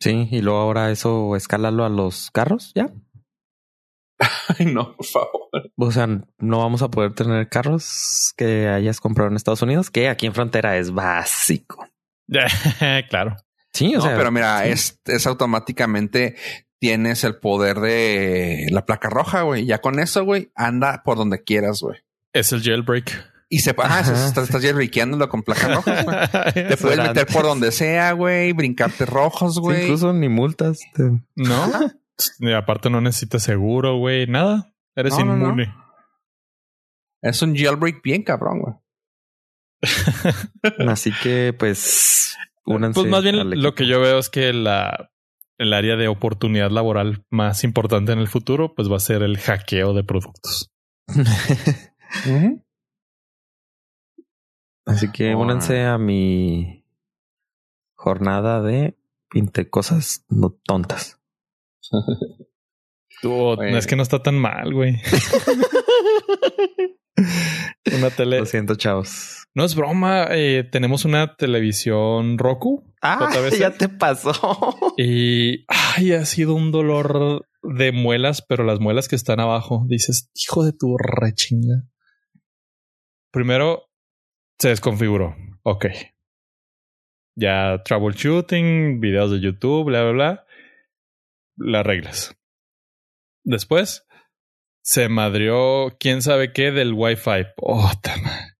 Sí, y luego ahora eso escálalo a los carros, ya. [laughs] Ay, no, por favor. O sea, no vamos a poder tener carros que hayas comprado en Estados Unidos, que aquí en frontera es básico. [laughs] claro. Sí, o No, sea, pero mira, sí. es, es automáticamente tienes el poder de la placa roja, güey. Ya con eso, güey, anda por donde quieras, güey. Es el jailbreak. Y se Ajá, se- estás, estás jailbreakeándolo con placas rojas, güey. [laughs] Te puedes meter por donde sea, güey, brincarte rojos, Sí, güey. incluso ni multas. te- No. Y aparte no necesitas seguro, güey. Nada. Eres No, no, no. inmune. Es un jailbreak bien cabrón, güey. [laughs] Así que, pues, únanse Pues más bien lo que yo veo es que la el área de oportunidad laboral más importante en el futuro, pues va a ser el hackeo de productos. [laughs] Así que únanse a mi jornada de 20 cosas no tontas. Tú, es que no está tan mal, güey. [laughs] una tele. Lo siento, chavos. No es broma. eh, tenemos una televisión Roku Ah, ya te pasó. y ay, ha sido un dolor de muelas, pero las muelas que están abajo, dices, hijo de tu rechinga. Primero se desconfiguró. Ok. Ya troubleshooting, videos de YouTube, bla, bla, bla. Las reglas. Después se madrió quién sabe qué del Wi-Fi. Puta madre.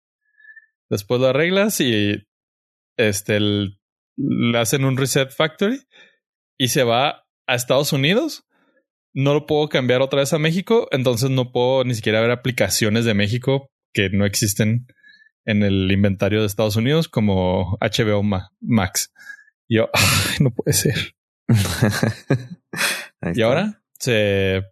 Después lo arreglas y este le hacen un reset factory y se va a Estados Unidos. No lo puedo cambiar otra vez a México, entonces no puedo ni siquiera ver aplicaciones de México que no existen en el inventario de Estados Unidos como HBO Ma- Max. Yo, "Ay, no puede ser. [laughs] Y ahora se,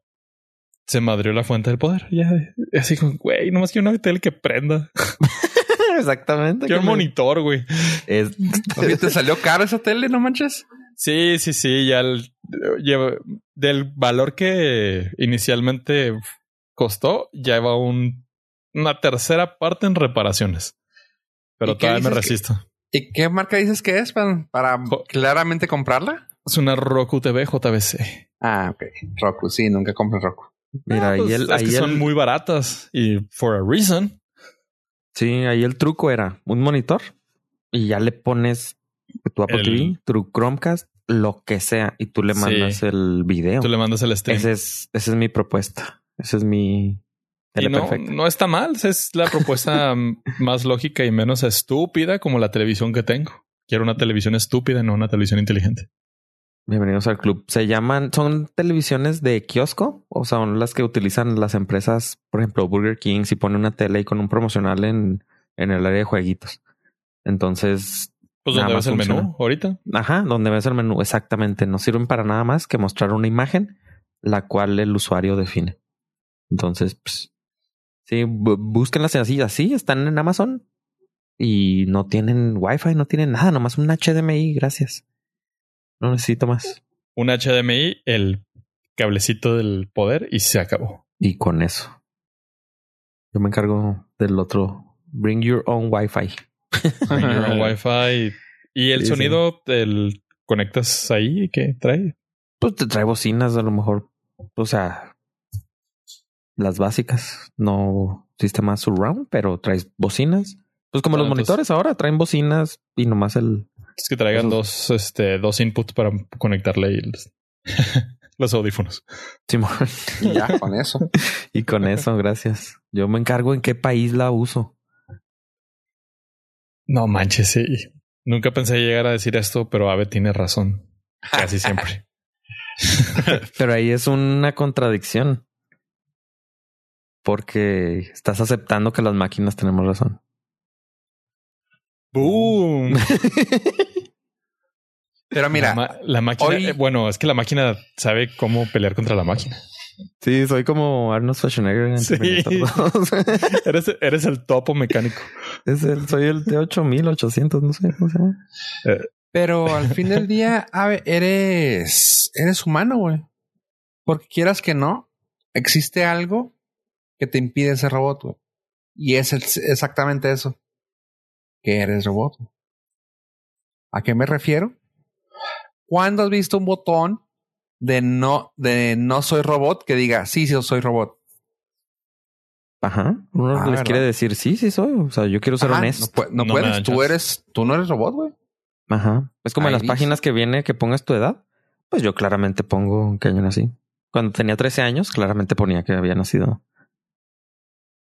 se madrió la fuente del poder. Ya, así como, güey, nomás quiero una tele que prenda. [laughs] Exactamente. Quiero un que me- monitor, güey. Es- [laughs] Oye, ¿te salió caro esa tele, no manches? Sí, sí, sí, ya el- lleva, del valor que inicialmente costó, lleva un, una tercera parte en reparaciones. Pero ¿Y qué todavía me que- resisto. ¿Y qué marca dices que es para, claramente comprarla? Es una Roku TV JBC. Ah, ok. Roku, sí, nunca compré Roku. Mira, Ah, ahí pues, el, es ahí que son muy baratas y for a reason. sí, ahí el truco era un monitor y ya le pones tu Apple El- TV, tu Chromecast, lo que sea, y tú le Sí. mandas el video. Tú le mandas el stream. Ese es, esa es mi propuesta. Esa es mi Y tele no, perfecta. no está mal. Es la propuesta [laughs] más lógica y menos estúpida como la televisión que tengo. Quiero una televisión estúpida, no una televisión inteligente. Bienvenidos al club. Se llaman, son televisiones de kiosco, o son las que utilizan las empresas, por ejemplo, Burger King, si pone una tele y con un promocional en, en el área de jueguitos. Entonces, Pues donde ves el menú ahorita. ajá, donde ves el menú, exactamente. No sirven para nada más que mostrar una imagen, la cual el usuario define. Entonces, pues, sí, búsquenlas así, así, están en Amazon y no tienen Wi-Fi, no tienen nada, nomás un HDMI, gracias. No necesito más. Un HDMI, el cablecito del poder y se acabó. Y con eso. Yo me encargo del otro. Bring your own Wi-Fi. Bring your own Wi-Fi. Y el Sí, sí. sonido, el conectas ahí que trae. Pues te trae bocinas, a lo mejor. O sea, las básicas. No sistema surround, pero traes bocinas. Pues como Ah, los entonces- monitores ahora traen bocinas y nomás el. Es que traigan Esos- dos, este, dos inputs para conectarle y los, [laughs] los audífonos. Simón. Y ya, con eso. [laughs] y con eso, gracias. Yo me encargo en qué país la uso. No manches, sí. Nunca pensé llegar a decir esto, pero Ave tiene razón. Casi [laughs] siempre. Pero ahí es una contradicción. Porque estás aceptando que las máquinas tenemos razón. ¡Boom! Pero La, mira, la máquina, hoy- eh, bueno, es que la máquina sabe cómo pelear contra la máquina. Sí, soy como Arnold Schwarzenegger en Sí. Terminator 2. [laughs] Eres, eres el topo mecánico. es el, soy el T8800, no sé cómo se llama. pero al fin del día, [laughs] eres, eres humano, güey. Porque quieras que no, existe algo que te impide ser robot, güey. Y es el- exactamente eso. Que eres robot. ¿A qué me refiero? ¿Cuándo has visto un botón de no, de no soy robot que diga sí, sí, soy robot? Ajá. Uno Ah, les ¿verdad? quiere decir sí, sí soy. O sea, yo quiero ser Ajá, honesto. No, pu- no No me puedes. Tú eres, tú no eres robot, güey. Ajá. Es como en las dice. páginas que viene que pongas tu edad. Pues yo claramente pongo qué año nací. Cuando tenía 13 años, claramente ponía que había nacido.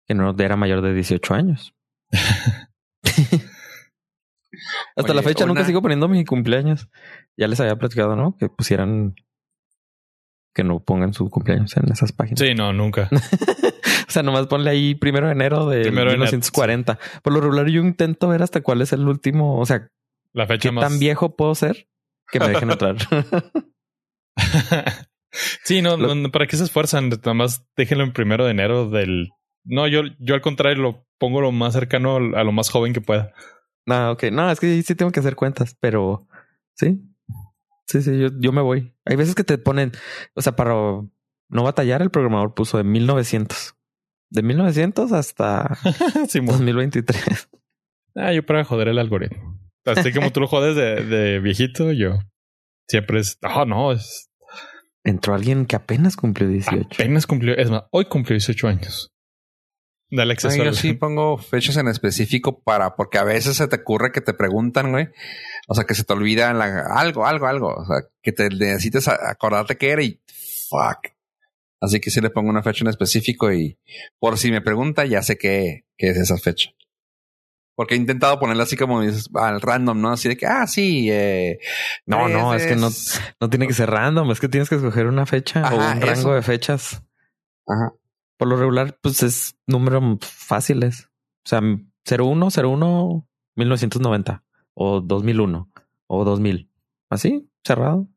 Que no era mayor de 18 años. [laughs] Hasta Oye, la fecha nunca sigo poniendo mi cumpleaños. Ya les había platicado, ¿no? Que pusieran que no pongan su cumpleaños en esas páginas. Sí, no, nunca. [laughs] O sea, nomás ponle ahí primero de enero de Primero de enero, 1940. Por lo regular, yo intento ver hasta cuál es el último. O sea, La fecha qué más. tan viejo puedo ser que me dejen entrar. [laughs] sí, no, Lo- no, ¿para qué se esfuerzan? Nada más déjenlo en primero de enero del. No, yo, yo al contrario lo pongo lo más cercano a lo más joven que pueda. No, ok. No, es que sí tengo que hacer cuentas, pero sí. Sí, sí, yo, yo me voy. Hay veces que te ponen, o sea, para no batallar, el programador puso de 1900. De 1900 hasta [laughs] Simón. 2023. Ah, yo para joder el algoritmo. Así como tú lo jodes de, de viejito, yo siempre es. Oh, no, es Entró alguien que apenas cumplió 18. apenas cumplió. Es más, hoy cumplió 18 años. Dale acceso Ay, yo sí pongo fechas en específico para, porque a veces se te ocurre que te preguntan, güey. O sea, que se te olvida la- algo, algo, algo. O sea, que te necesites a- acordarte qué era y fuck. Así que sí le pongo una fecha en específico y por si me pregunta, ya sé qué, qué es esa fecha. Porque he intentado ponerla así como al random, ¿no? Así de que, ah, sí, eh, No, no, es que no, no tiene que ser random, es que tienes que escoger una fecha o un rango eso. de fechas. Ajá. Por lo regular, pues es números fáciles. O sea, 01, 01, 1990 o 2001 o 2000. Así, cerrado.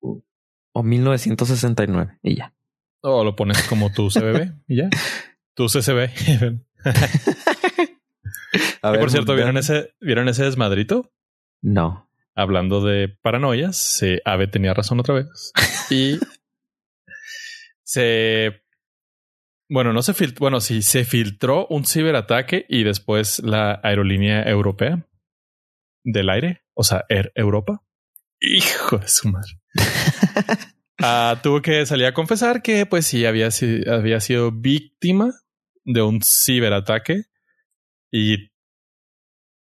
O 1969 y ya. O lo pones como tu CBB y ya. [laughs] Tu CCB. [laughs] A Que, por cierto. ¿vieron ese, ¿vieron ese desmadrito? No. hablando de paranoias, se, Ave tenía razón otra vez. Y [laughs] se. Bueno, no se filtró. Bueno, sí, se filtró un ciberataque y después la aerolínea europea del aire, o sea, Air Europa. Hijo de su madre. [laughs] Ah, tuvo que salir a confesar que, pues sí, había, si- había sido víctima de un ciberataque y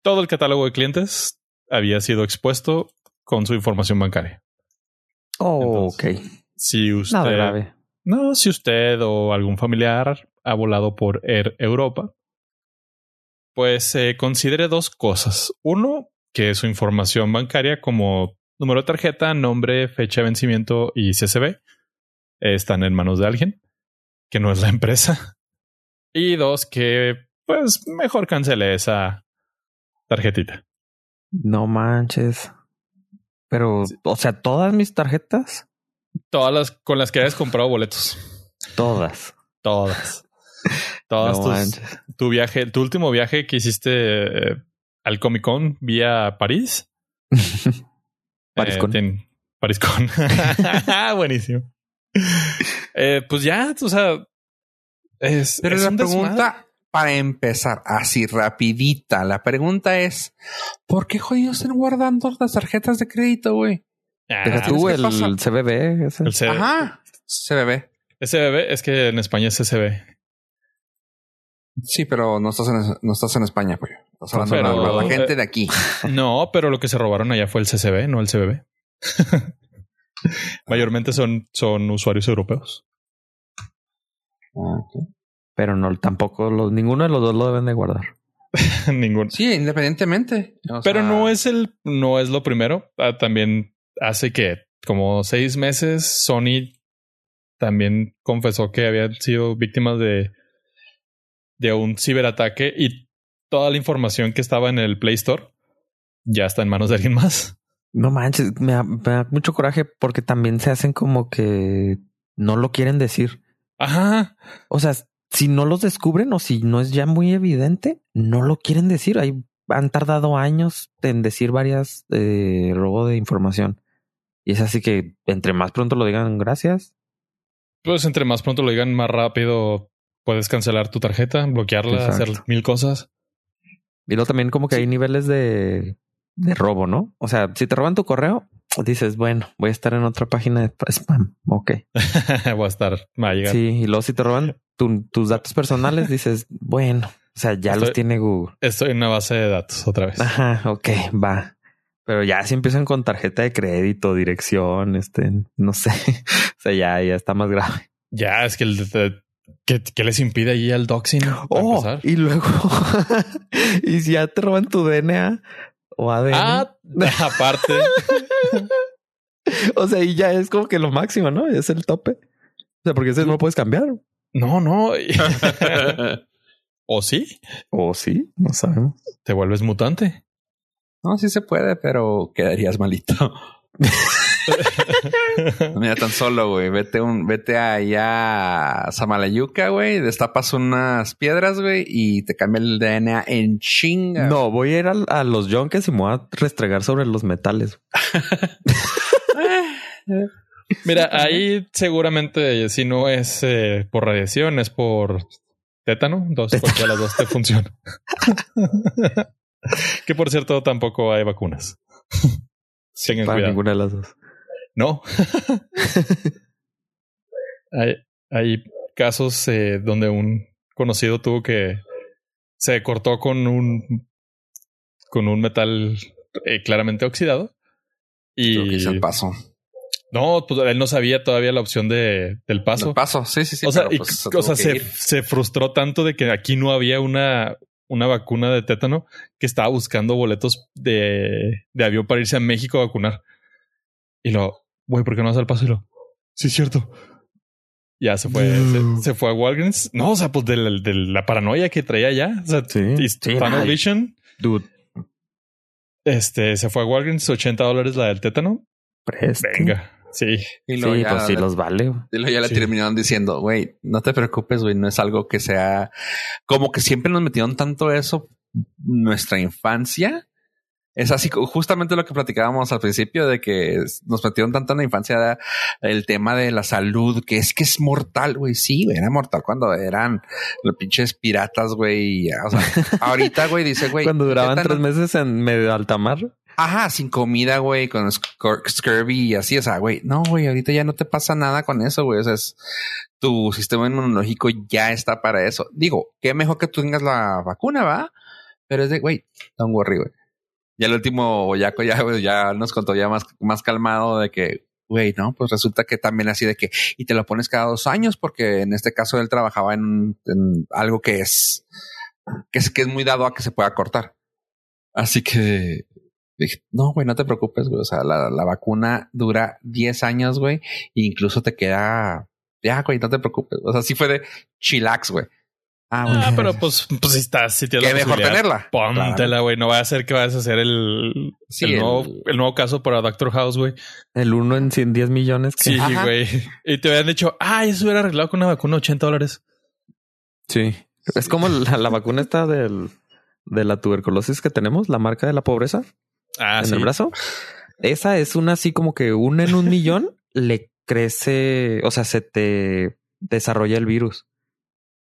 todo el catálogo de clientes había sido expuesto con su información bancaria. Oh, Entonces, ok. Si usted, Nada grave. No, si usted o algún familiar ha volado por Air Europa, pues eh, considere dos cosas. Uno, que su información bancaria como número de tarjeta, nombre, fecha de vencimiento y CCB están en manos de alguien que no es la empresa. Y dos, que pues mejor cancele esa tarjetita. No manches. Pero, o sea, todas mis tarjetas, Todas las con las que hayas comprado boletos. todas. Todas. [laughs] Todas No tus- tu viaje, tu último viaje que hiciste eh, al Comic Con vía París. [laughs] Pariscon. Eh, ten- Pariscon. [laughs] Buenísimo. Eh, pues ya, o sea, es, Pero es la un pregunta, desmadre. para empezar, así rapidita, la pregunta es, ¿por qué jodidos están guardando las tarjetas de crédito, güey? Ah, tú ¿qué el? CBB. ese. el C- Ajá, CBB. SBB es que en España es SCB. Sí, pero no estás en, no estás en España, güey. Estás hablando Pero- de la, la gente de aquí. [laughs] No, pero lo que se robaron allá fue el CCB, no el CBB. [laughs] Mayormente son, son usuarios europeos. Ah, ok. Pero no, tampoco los, ninguno de los dos lo deben de guardar. [laughs] Ninguno. Sí, independientemente. O Pero sea, no es el, no es lo primero. Ah, también hace que como seis meses Sony también confesó que habían sido víctimas de, de un ciberataque y toda la información que estaba en el Play Store ya está en manos de alguien más. No manches, me da, me da mucho coraje porque también se hacen como que no lo quieren decir. Ajá. O sea, si no los descubren o si no es ya muy evidente, no lo quieren decir. Ahí han tardado años en decir varias eh, robo de información. Y es así que entre más pronto lo digan gracias. Pues entre más pronto lo digan, más rápido puedes cancelar tu tarjeta, bloquearla, Exacto. hacer mil cosas. Y luego también como que hay niveles de, de robo, ¿no? O sea, si te roban tu correo, dices, bueno, voy a estar en otra página de spam. Ok. [laughs] Voy a estar, va a llegar. Sí, y luego si te roban tu- tus datos personales, dices, bueno, o sea, ya los tiene Google. Estoy en una base de datos otra vez. Ajá, ok, va. Pero ya si empiezan con tarjeta de crédito, dirección, este, no sé. [laughs] o sea, ya, ya está más grave. Ya, es que el de- ¿qué, qué les impide ahí al doxing? Oh, y luego, [laughs] y si ya te roban tu DNA o ADN, Ah, [laughs] aparte. o sea, y ya es como que lo máximo, ¿no? Es el tope. O sea, porque ese no lo puedes cambiar. No, no. ¿O sí? O sí, no sabemos. Te vuelves mutante. No, sí se puede, pero quedarías malito. [laughs] Mira, tan solo, güey. Vete un, vete allá a Samalayuca, güey. Destapas unas piedras, güey, y te cambia el DNA en chinga. No, voy a ir al- a, los yonkes y me voy a restregar sobre los metales. [laughs] Mira, ahí seguramente si no es eh, por radiación, es por tétano. Dos, cualquiera de las dos te funciona. [laughs] que por cierto, tampoco hay vacunas. [laughs] Tengan Para cuidado. ninguna de las dos. No. [laughs] hay, hay casos eh, donde un conocido tuvo que se cortó con un con un metal eh, claramente oxidado Creo que y el paso. no, pues él no sabía todavía la opción de del paso. El paso, sí, sí, sí. o sea, y- pues, se o tuvo sea, que se, ir. se frustró tanto de que aquí no había una una vacuna de tétano que estaba buscando boletos de, de avión para irse a México a vacunar. Y lo, güey, ¿por qué no vas al paso? Y lo, sí, es cierto. Ya se fue, se, se fue a Walgreens. No, o sea, pues de la, de la paranoia que traía ya. O sea, Sí. Sí, Tunnel. Vision. Dude, Este se fue a Walgreens, 80 dólares la del tétano. preste. Venga, sí. Y Sí, luego ya, pues sí los vale. y luego ya le Sí. terminaron diciendo, güey, no te preocupes, güey, no es algo que sea como que siempre nos metieron tanto eso nuestra infancia Es así, justamente lo que platicábamos al principio de que nos metieron tanto en la infancia el tema de la salud, que es que es mortal, güey. Sí, era mortal cuando eran los pinches piratas, güey. O sea, ahorita, güey, dice, güey. [laughs] Cuando duraban tres meses en medio de alta mar. Ajá, sin comida, güey, con scurvy y así, o sea, güey, no, güey, ahorita ya no te pasa nada con eso, güey, o sea, es, tu sistema inmunológico ya está para eso. Digo, qué mejor que tú tengas la vacuna, ¿va? Pero es de, güey, don't worry, güey. Ya el último ya, ya nos contó ya más, más calmado de que, güey, no, pues resulta que también así de que, y te lo pones cada dos años, porque en este caso él trabajaba en, en algo que es, que es, que es muy dado a que se pueda cortar. Así que Dije, no, güey, no te preocupes, güey. O sea, la, la vacuna dura 10 años, güey. E incluso te queda, ya, güey, no te preocupes. O sea, sí fue de chillax, güey. Ah, ah pero pues, pues si estás, si tienes Qué mejor tenerla. Póntela, güey. No va a ser que vayas a hacer el, el, nuevo, el... nuevo caso para Doctor House, güey. El uno en 110 millones. Sí, güey. Y te habían dicho, ah, eso hubiera arreglado con una vacuna 80 dólares. Sí. Es como la, la vacuna esta del, de la tuberculosis que tenemos, la marca de la pobreza ah, en el brazo. Esa es una así como que una en un millón [laughs] le crece, o sea, se te desarrolla el virus.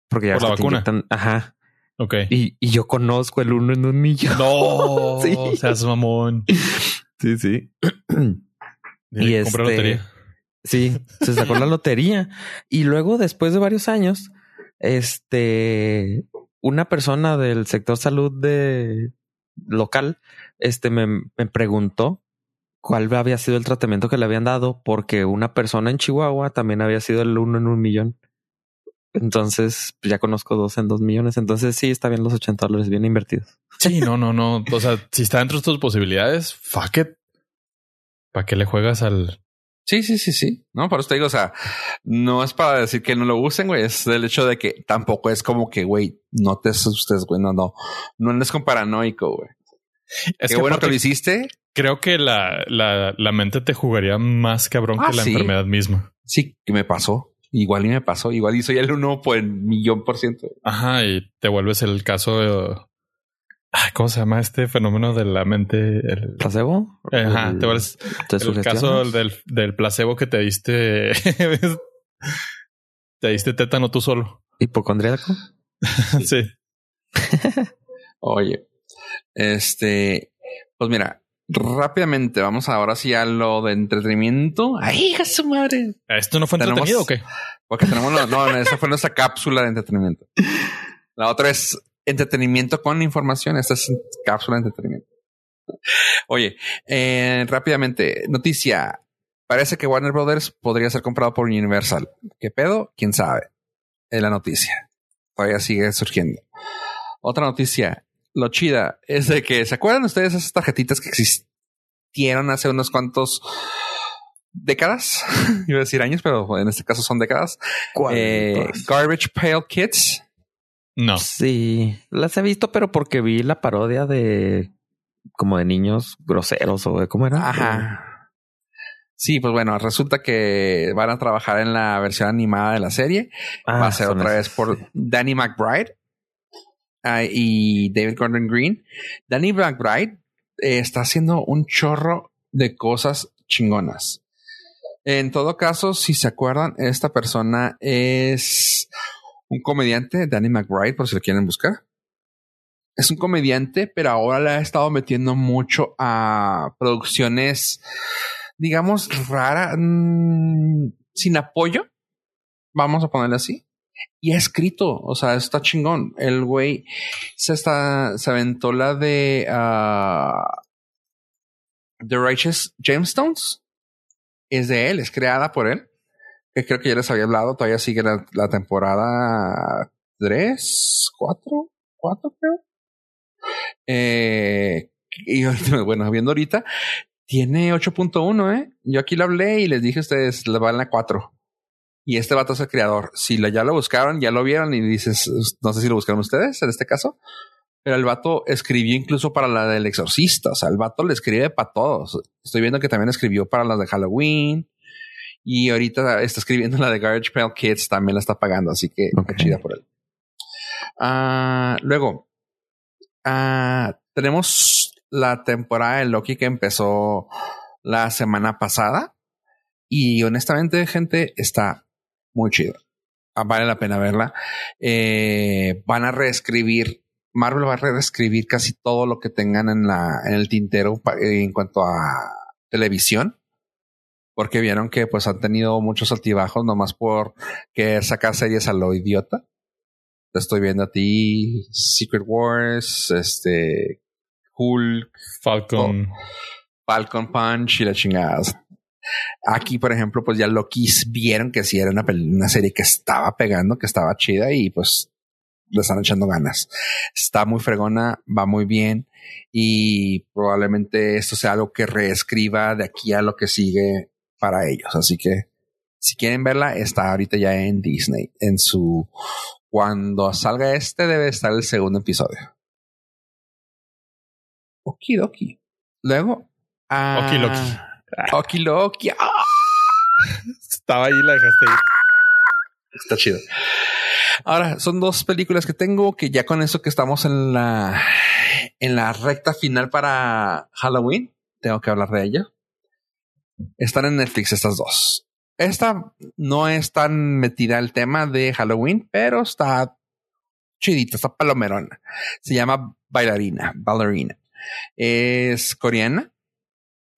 Porque ya Por la vacuna. ajá. Ok. Y, y, yo conozco el uno en un millón. No, [laughs] sí. seas mamón. Sí, sí. [clears throat] y este, lotería. Sí, se sacó la lotería. Y luego, después de varios años, este, una persona del sector salud de local este me, me preguntó cuál había sido el tratamiento que le habían dado, porque una persona en Chihuahua también había sido el uno en un millón. Entonces, pues, ya conozco dos en dos millones. Entonces, sí, está bien los 80 dólares bien invertidos. Sí, no, no, no. O sea, si está dentro de tus posibilidades, fuck it. ¿Para qué le juegas al, Sí, sí, sí, sí. No, por eso te digo, o sea, no es para decir que no lo usen, güey. Es el hecho de que tampoco es como que, güey, no te asustes, güey. No, no, no andes con paranoico, güey. Es Qué bueno que lo hiciste. Creo que la, la, la, mente te jugaría más cabrón que ah, la enfermedad misma. Sí, que me pasó. Igual y me pasó. Igual y soy el uno por el millón por ciento. Ajá, y te vuelves el caso de... ¿Cómo se llama este fenómeno de la mente? El placebo. Ajá, te vuelves el caso del, del placebo que te diste. [laughs] te diste tétano tú solo. ¿Hipocondríaco? [laughs] sí. [laughs] Oye, este, pues mira, rápidamente vamos ahora sí a lo de entretenimiento. ¡Ay, hija su madre! ¿Esto no fue entretenido o qué? Porque tenemos, no, no, [laughs] esa fue nuestra cápsula de entretenimiento. La otra es entretenimiento con información. Esta es cápsula de entretenimiento. Oye, eh, rápidamente, noticia. Parece que Warner Brothers podría ser comprado por Universal. ¿Qué pedo? ¿Quién sabe? Es la noticia. Todavía sigue surgiendo. Otra noticia lo chida es de que, ¿se acuerdan ustedes esas tarjetitas que existieron hace unos cuantos décadas? [laughs] Iba a decir años, pero en este caso son décadas. Eh, Garbage Pail Kids. No. Sí, las he visto, pero porque vi la parodia de como de niños groseros o de cómo era. Ajá. Sí, pues bueno, resulta que van a trabajar en la versión animada de la serie. Va a ah, ser otra vez por Danny McBride. Ah, y David Gordon Green. Danny McBride eh, está haciendo un chorro de cosas chingonas. En todo caso, si se acuerdan, esta persona es un comediante, Danny McBride, por si lo quieren buscar. Es un comediante, pero ahora le ha estado metiendo mucho a producciones, digamos, raras, mm, sin apoyo. Vamos a ponerle así y ha escrito, o sea, está chingón. El güey se está, se aventó la de uh, The Righteous Gemstones. Es de él, es creada por él. Que creo que ya les había hablado, todavía sigue la, la temporada 3, 4, 4 creo. Eh, y [laughs] bueno, viendo ahorita, tiene 8.1, ¿eh? Yo aquí lo hablé y les dije a ustedes, le van a 4. Y este vato es el creador. Si ya lo buscaron, ya lo vieron y dices, no sé si lo buscaron ustedes en este caso, pero el vato escribió incluso para la del exorcista. O sea, el vato le escribe para todos. Estoy viendo que también escribió para las de Halloween. Y ahorita está escribiendo la de Garbage Pail Kids, también la está pagando, así que chida por él. Ah, luego, ah, tenemos la temporada de Loki que empezó la semana pasada. Y honestamente, gente, está muy chido. Ah, vale la pena verla. Eh, van a reescribir, Marvel va a reescribir casi todo lo que tengan en la, en el tintero en cuanto a televisión. Porque vieron que pues han tenido muchos altibajos nomás por que sacar series a lo idiota. Te estoy viendo a ti, Secret Wars, este, Hulk, Falcon, Falcon Punch y la chingada. Aquí, por ejemplo, pues ya Loki vieron que sí era una, serie que estaba pegando, que estaba chida y pues le están echando ganas. Está muy fregona, va muy bien y probablemente esto sea algo que reescriba de aquí a lo que sigue para ellos. Así que si quieren verla, está ahorita ya en Disney. En su cuando salga este, debe estar el segundo episodio. Okidoki. Luego. Ah, Okiloki. [laughs] Okiloki. ¡Ah! Estaba ahí, la dejaste ir. Está chido. Ahora, son dos películas que tengo que ya con eso que estamos en la, en la recta final para Halloween, tengo que hablar de ella. Están en Netflix estas dos. Esta no es tan metida al tema de Halloween, pero está chidita, está palomerona. Se llama Bailarina, Ballerina. Es coreana.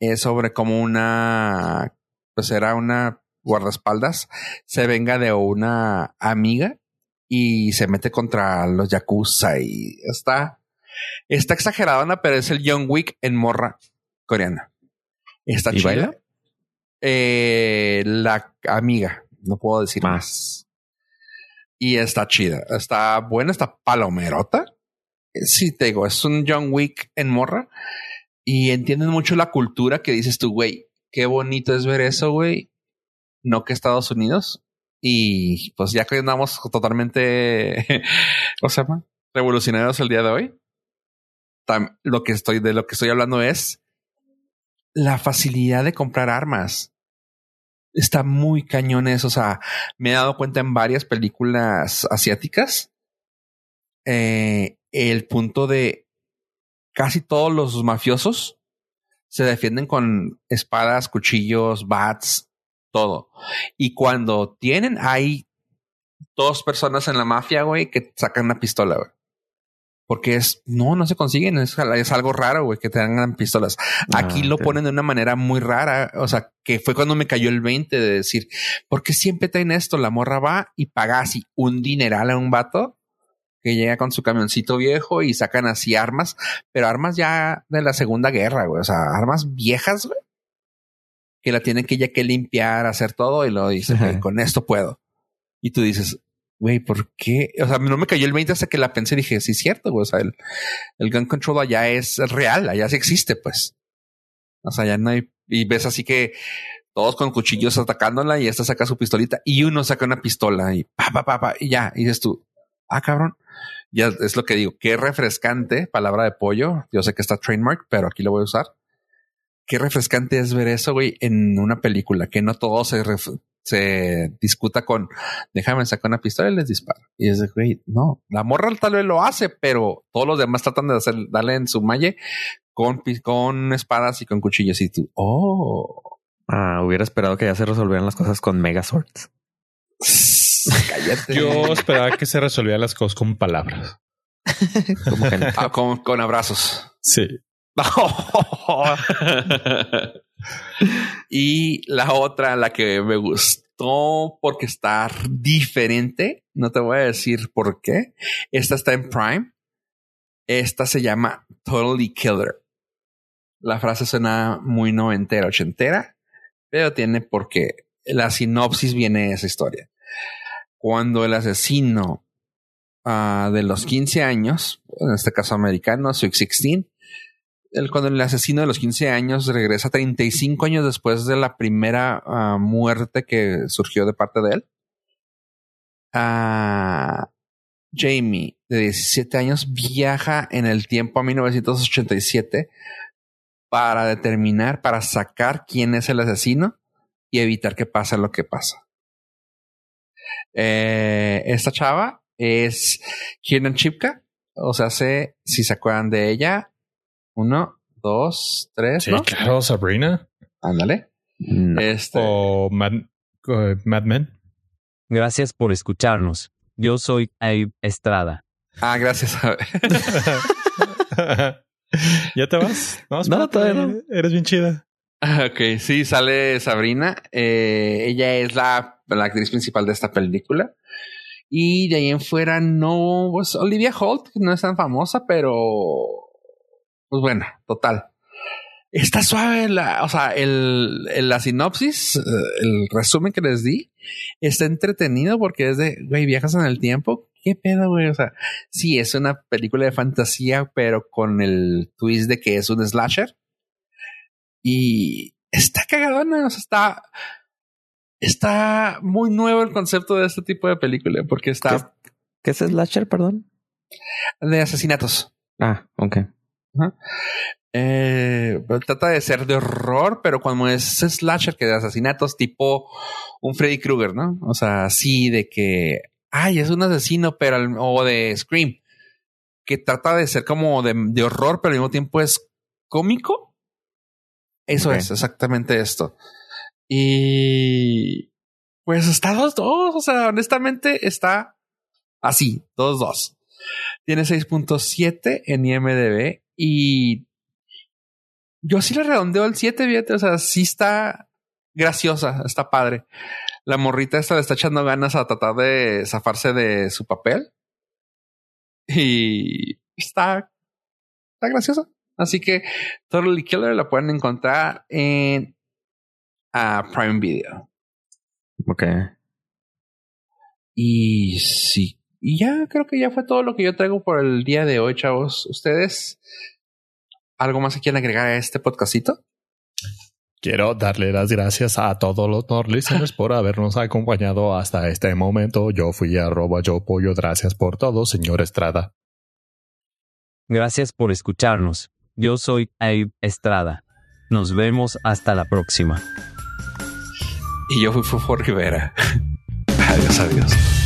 Es sobre como una, pues era una guardaespaldas, se venga de una amiga y se mete contra los Yakuza y está, está exageradona, pero es el Young Wick en morra coreana. Está ¿Y chida. baila? Eh, la amiga, no puedo decir más. Y está chida, está buena, está palomerota. Eh, Sí, te digo, es un John Wick en morra y entienden mucho la cultura que dices tú, güey, qué bonito es ver eso, güey. No que Estados Unidos. Y pues ya que andamos totalmente, [laughs] ¿cómo se llama? Revolucionarios el día de hoy. Lo que estoy, de lo que estoy hablando es la facilidad de comprar armas. Está muy cañón eso. O sea, me he dado cuenta en varias películas asiáticas. eh, el punto de casi todos los mafiosos se defienden con espadas, cuchillos, bats, todo. Y cuando tienen, hay dos personas en la mafia, güey, que sacan una pistola, güey. Porque es, no, no se consiguen, es, es algo raro, güey, que tengan pistolas. Aquí Ah, lo ok. ponen de una manera muy rara, o sea, que fue cuando me cayó el 20 de decir, ¿por qué siempre traen esto? La morra va y paga así un dineral a un vato que llega con su camioncito viejo y sacan así armas, pero armas ya de la Segunda Guerra, güey, o sea, armas viejas, güey, que la tienen que ya que limpiar, hacer todo y lo dice. "Güey, con esto puedo. Y tú dices, güey, ¿por qué? O sea, no me cayó el 20 hasta que la pensé y dije, sí, es cierto, güey, o sea, el, el gun control allá es real, allá sí existe, pues. O sea, ya no hay, y ves así que todos con cuchillos atacándola y esta saca su pistolita y uno saca una pistola y pa, pa, pa, pa, y ya, y dices tú, ah, cabrón. Ya es lo que digo, qué refrescante, palabra de pollo. Yo sé que está trademark, pero aquí lo voy a usar. Qué refrescante es ver eso, güey, en una película, que no todo se, se discuta con déjame sacar una pistola y les disparo. Y es de, güey, no, la morra tal vez lo hace, pero todos los demás tratan de hacer, darle en su malle con, con espadas y con cuchillos. Y tú, oh, Ah, hubiera esperado que ya se resolvieran las cosas con Megazords. [laughs] [laughs] cállate. Yo esperaba que se resolvieran las cosas con palabras. [laughs] Que Ah, con, con abrazos. Sí. [laughs] y la otra, la que me gustó porque está diferente, no te voy a decir por qué. Esta está en Prime. Esta se llama Totally Killer. La frase suena muy noventera, ochentera, pero tiene por qué. La sinopsis viene de esa historia. Cuando el asesino ah, de los 15 años, en este caso americano, Sweet 16, el, cuando el asesino de los 15 años regresa 35 años después de la primera ah, muerte que surgió de parte de él. Ah, Jamie, de 17 años, viaja en el tiempo a 1987 para determinar, para sacar quién es el asesino y evitar que pase lo que pasa. Eh, esta chava es Kiernan Chipka, o sea, sé, si se acuerdan de ella, uno, dos, tres, Sí, ¿no? claro, Sabrina. Ándale. No. Este, O Mad, eh, Mad Men. Gracias por escucharnos. Yo soy Abe Estrada. Ah, gracias. [laughs] ¿Ya te vas? [laughs] No, No, todavía no. Eres bien chida. [laughs] Ok, sí, sale Sabrina. Eh, ella es la, la actriz principal de esta película. Y de ahí en fuera no, pues Olivia Holt no es tan famosa, pero pues bueno, total. Está suave la, o sea, el, el- la sinopsis, eh, el resumen que les di, está entretenido porque es de, güey, viajas en el tiempo. ¿Qué pedo, güey? O sea, sí, es una película de fantasía, pero con el twist de que es un slasher. Y está cagadona, o sea, está, está muy nuevo el concepto de este tipo de película porque está ¿Qué es slasher, perdón? de asesinatos. Ah, ok. Eh, pero trata de ser de horror, pero como es slasher que de asesinatos tipo un Freddy Krueger, ¿no? O sea, sí, de que, ay, es un asesino, pero al- o de Scream, que trata de ser como de, de horror, pero al mismo tiempo es cómico. Eso es exactamente esto. Y pues está dos, dos. O sea, honestamente está así, dos, dos. Tiene 6.7 en IMDb y yo sí le redondeo el 7, fíjate. O sea, sí está graciosa, está padre. La morrita esta le está echando ganas a tratar de zafarse de su papel y está, está graciosa. Así que Totally Killer la pueden encontrar en Prime Video. Ok. Y sí, y ya creo que ya fue todo lo que yo traigo por el día de hoy, chavos. ¿Ustedes algo más que quieran agregar a este podcastito? Quiero darle las gracias a todos los Nord listeners por habernos acompañado hasta este momento. Yo fui arroba yo pollo. Gracias por todo, señor Estrada. Gracias por escucharnos. Yo soy Abe Estrada. Nos vemos hasta la próxima. Y yo fui Fufo Rivera. [laughs] adiós, adiós.